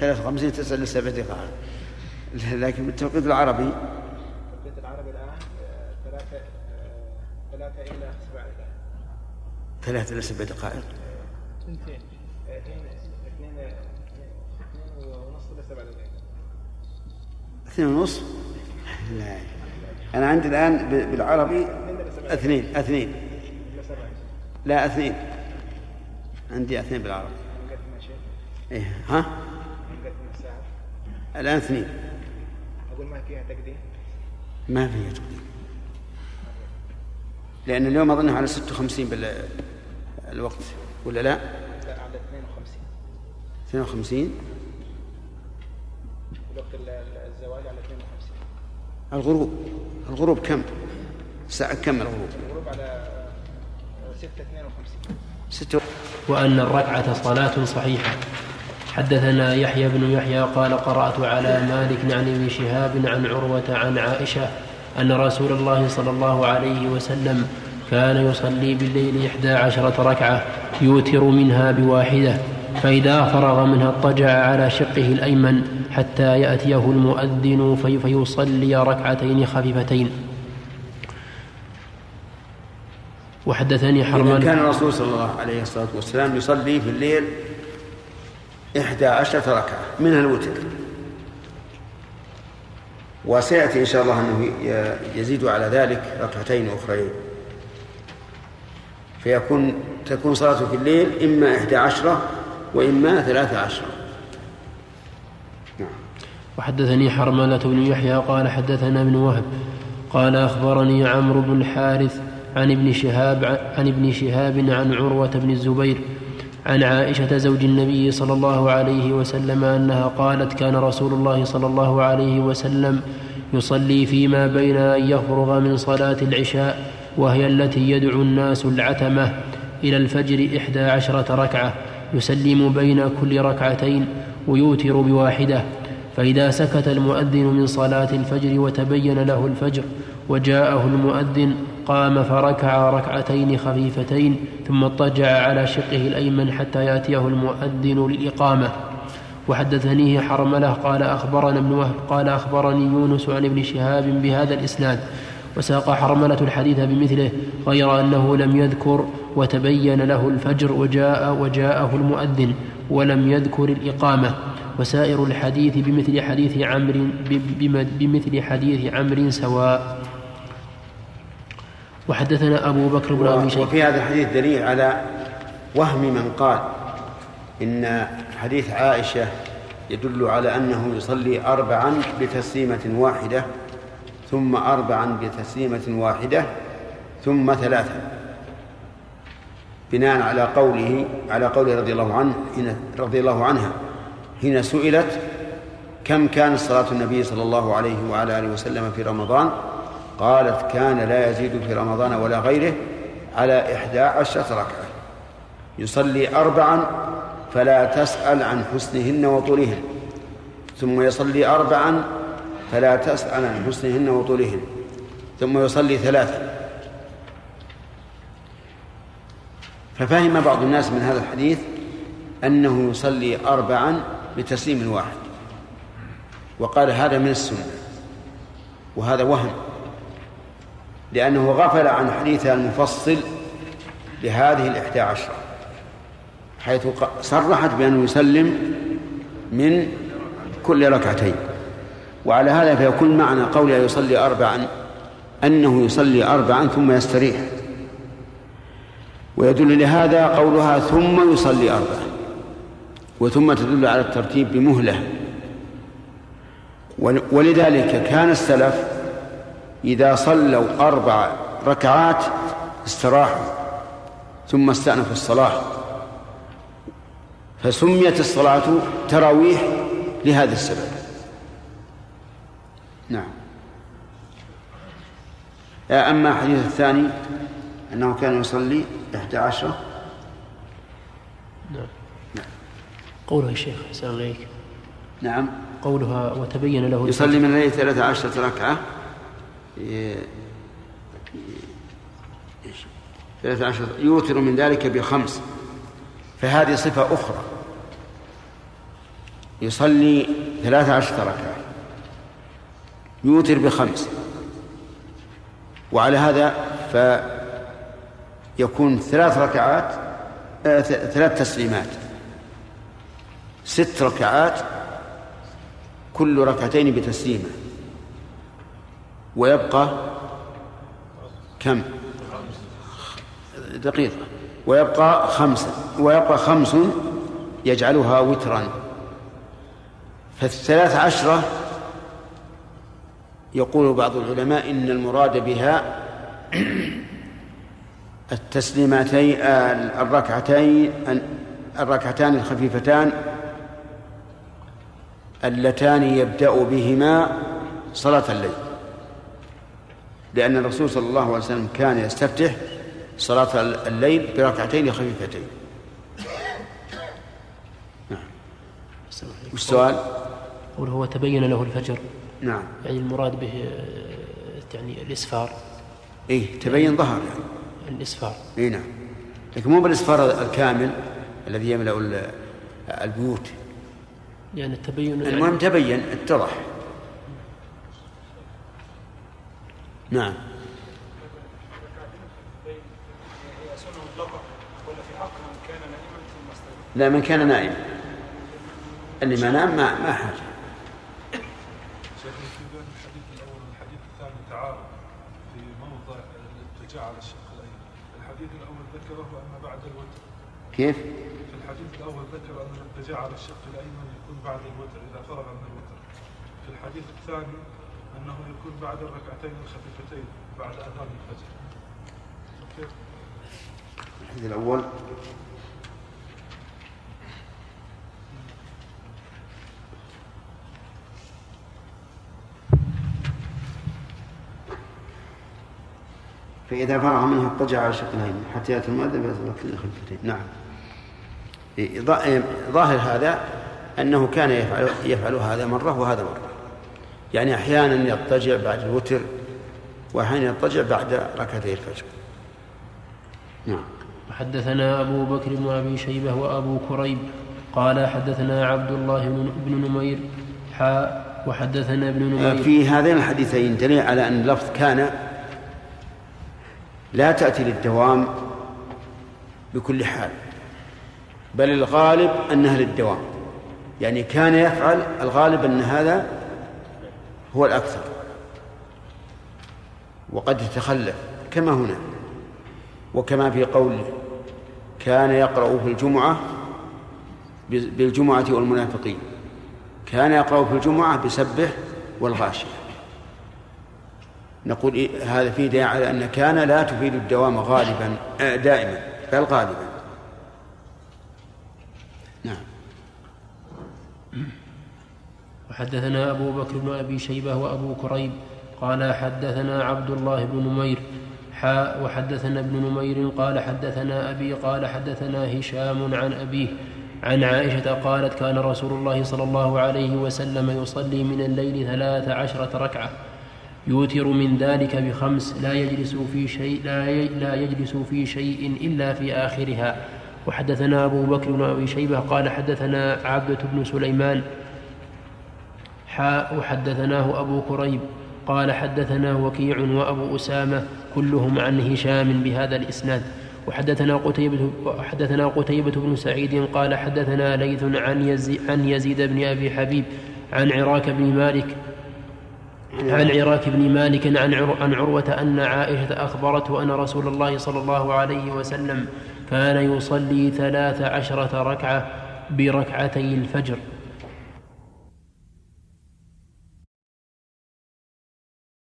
53 9 إلى 7 دقائق. لكن بالتوقيت العربي البيت العربي الآن 3 3 إلى 7 دقائق. ثلاثة إلى سبع دقائق. اثنين اثنين اثنين ونص إلى 7 دقائق. اثنين ونص؟ لا. أنا عندي الآن بالعربي اثنين اثنين إلى 7 لا اثنين. عندي اثنين بالعربي. إيه ها؟ الساعة الآن اثنين. أقول ما فيها تقديم؟ ما فيها تقديم. لأن اليوم أظنها على 56 بالوقت ولا لا؟ لا على 52 52 وقت ال- ال- الزواج على 52 الغروب. الغروب كم؟ ساعة كم الغروب؟ الغروب على 6 52 ستة. وأن الركعة صلاة صحيحة. حدثنا يحيى بن يحيى قال قرأت على مالك عن ابن شهاب عن عروة عن عائشة أن رسول الله صلى الله عليه وسلم كان يصلي بالليل إحدى عشرة ركعة يوتر منها بواحدة فإذا فرغ منها اضطجع على شقه الأيمن حتى يأتيه المؤذن في فيصلي ركعتين خفيفتين. وحدثني حرمان. كان الرسول صلى الله عليه الصلاة والسلام يصلي في الليل إحدى عشرة ركعة منها الوتر. وسيأتي إن شاء الله أنه يزيد على ذلك ركعتين أخرين. فيكون تكون صلاته في الليل إما إحدى عشرة وإما ثلاثة عشرة. وحدثني حرملة بن يحيى قال حدثنا ابن وهب قال أخبرني عمرو بن الحارث عن ابن شهاب عن ابن شهاب عن عروة بن الزبير عن عائشة زوج النبي صلى الله عليه وسلم أنها قالت كان رسول الله صلى الله عليه وسلم يصلي فيما بين أن يفرغ من صلاة العشاء وهي التي يدعو الناس العتمة إلى الفجر إحدى عشرة ركعة يسلم بين كل ركعتين ويوتر بواحدة. فإذا سكت المؤذن من صلاة الفجر وتبين له الفجر وجاءه المؤذن قام فركع ركعتين خفيفتين ثم اضطجع على شقه الأيمن حتى يأتيه المؤذن للإقامة. وحدثنيه حرملة قال أخبرنا ابن وهب قال أخبرني يونس عن ابن شهاب بهذا الإسناد. وساق حرملة الحديث بمثله غير أنه لم يذكر وتبين له الفجر وجاء وجاءه المؤذن ولم يذكر الإقامة. وسائر الحديث بمثل حديث عمرو بم- بمثل حديث عمرو سواء. وحدثنا أبو بكر بن أبي شيبة. وفي هذا الحديث دليل على وهم من قال إن حديث عائشة يدل على أنه يصلي أربعا بتسليمة واحدة ثم أربعا بتسليمة واحدة ثم ثلاثة بناء على قوله على قوله رضي الله عنه رضي الله عنها حين سئلت كم كانت صلاة النبي صلى الله عليه وعلى آله وسلم في رمضان؟ قالت كان لا يزيد في رمضان ولا غيره على إحدى عشرة ركعة. يصلي أربعا فلا تسأل عن حسنهن وطولهن. ثم يصلي أربعا فلا تسأل عن حسنهن وطولهن. ثم يصلي ثلاثا. ففهم بعض الناس من هذا الحديث أنه يصلي أربعا بتسليم واحد. وقال هذا من السنة. وهذا وهم. لأنه غفل عن حديثها المفصل لهذه الإحدى عشرة حيث صرحت بأنه يسلم من كل ركعتين. وعلى هذا فيكون معنى قولها يصلي أربعا أنه يصلي أربعا ثم يستريح. ويدل لهذا قولها ثم يصلي أربعا وثم تدل على الترتيب بمهلة. ول- ولذلك كان السلف إذا صلوا أربع ركعات استراحوا ثم استأنفوا الصلاة. فسميت الصلاة تراويح لهذا السبب. نعم. أما الحديث الثاني أنه كان يصلي إحدى عشرة نعم. قوله يا شيخ أحسن عليك نعم. قولها وتبين له يصلي من الليل ثلاثة عشرة ركعة. عشرة يوتر من ذلك بخمس. فهذه صفة أخرى. يصلي ثلاثة عشرة ركعة. يوتر بخمس. وعلى هذا فيكون ثلاث ركعات آه ثلاث تسليمات. ست ركعات كل ركعتين بتسليمة. ويبقى كم؟ دقيقة. ويبقى خمسة ويبقى خمس يجعلها وترا. فالثلاث عشرة يقول بعض العلماء إن المراد بها التسليمتين الركعتين الركعتان الخفيفتان اللتان يبدأ بهما صلاة الليل. لأن الرسول صلى الله عليه وسلم كان يستفتح صلاة الليل بركعتين خفيفتين. نعم. والسؤال؟ قول هو تبين له الفجر. نعم. يعني المراد به يعني الإسفار. إيه تبين ظهر يعني. الإسفار. إيه نعم. لكن مو بالإسفار الكامل الذي يملأ البيوت. يعني التبين يعني المهم تبين اتضح. نعم. لا من كان نائما. اللي ما نام ما ما حاجة. كيف؟ في الحديث الأول ذكر أن الاتجاه على الشق الأيمن يكون بعد الوتر إذا فرغ من الوتر. في الحديث الثاني أنه يكون بعد الركعتين الخفيفتين بعد أذان الفجر؟ الحديث الأول. فإذا فرغ منها اضطجع على شقين حتى يأتي المؤذن فيصلي الخلفتين نعم. إيه، إيه، ظاهر هذا أنه كان يفعل, يفعل هذا مرة وهذا مرة. يعني أحيانا يضطجع بعد الوتر وأحيانا يضطجع بعد ركعتي الفجر. نعم. وحدثنا أبو بكر بن أبي شيبة وأبو كريب قال حدثنا عبد الله بن نمير حاء وحدثنا ابن نمير. في هذين الحديثين دليل على أن اللفظ كان لا تأتي للدوام بكل حال بل الغالب أنها للدوام. يعني كان يفعل الغالب أن هذا هو الأكثر. وقد يتخلف كما هنا. وكما في قوله كان يقرأ في الجمعة بالجمعة والمنافقين. كان يقرأ في الجمعة بسبح والغاشية. نقول إيه هذا فيه دليل على أن كان لا تفيد الدوام غالبا آه، دائما بل غالبا. وحدثنا أبو بكر بن أبي شيبة وأبو كريب قال حدثنا عبد الله بن نمير حاء وحدثنا ابن نمير قال حدثنا أبي قال حدثنا هشام عن أبيه عن عائشة قالت كان رسول الله صلى الله عليه وسلم يصلي من الليل ثلاث عشرة ركعة يوتر من ذلك بخمس لا يجلس في شيء لا لا يجلس في شيء إلا في آخرها. وحدثنا أبو بكر بن أبي شيبة قال حدثنا عبدة بن سليمان حاء وحدثناه أبو كريب قال حدثنا وكيع وأبو أسامة كلهم عن هشام بهذا الإسناد. وحدثنا قتيبة حدثنا قتيبة بن سعيد قال حدثنا ليث عن يزيد, عن يزيد بن أبي حبيب عن عراك بن مالك عن عراك بن مالك عن عن عروة أن عائشة أخبرته أن رسول الله صلى الله عليه وسلم كان يصلي ثلاث عشرة ركعة بركعتي الفجر.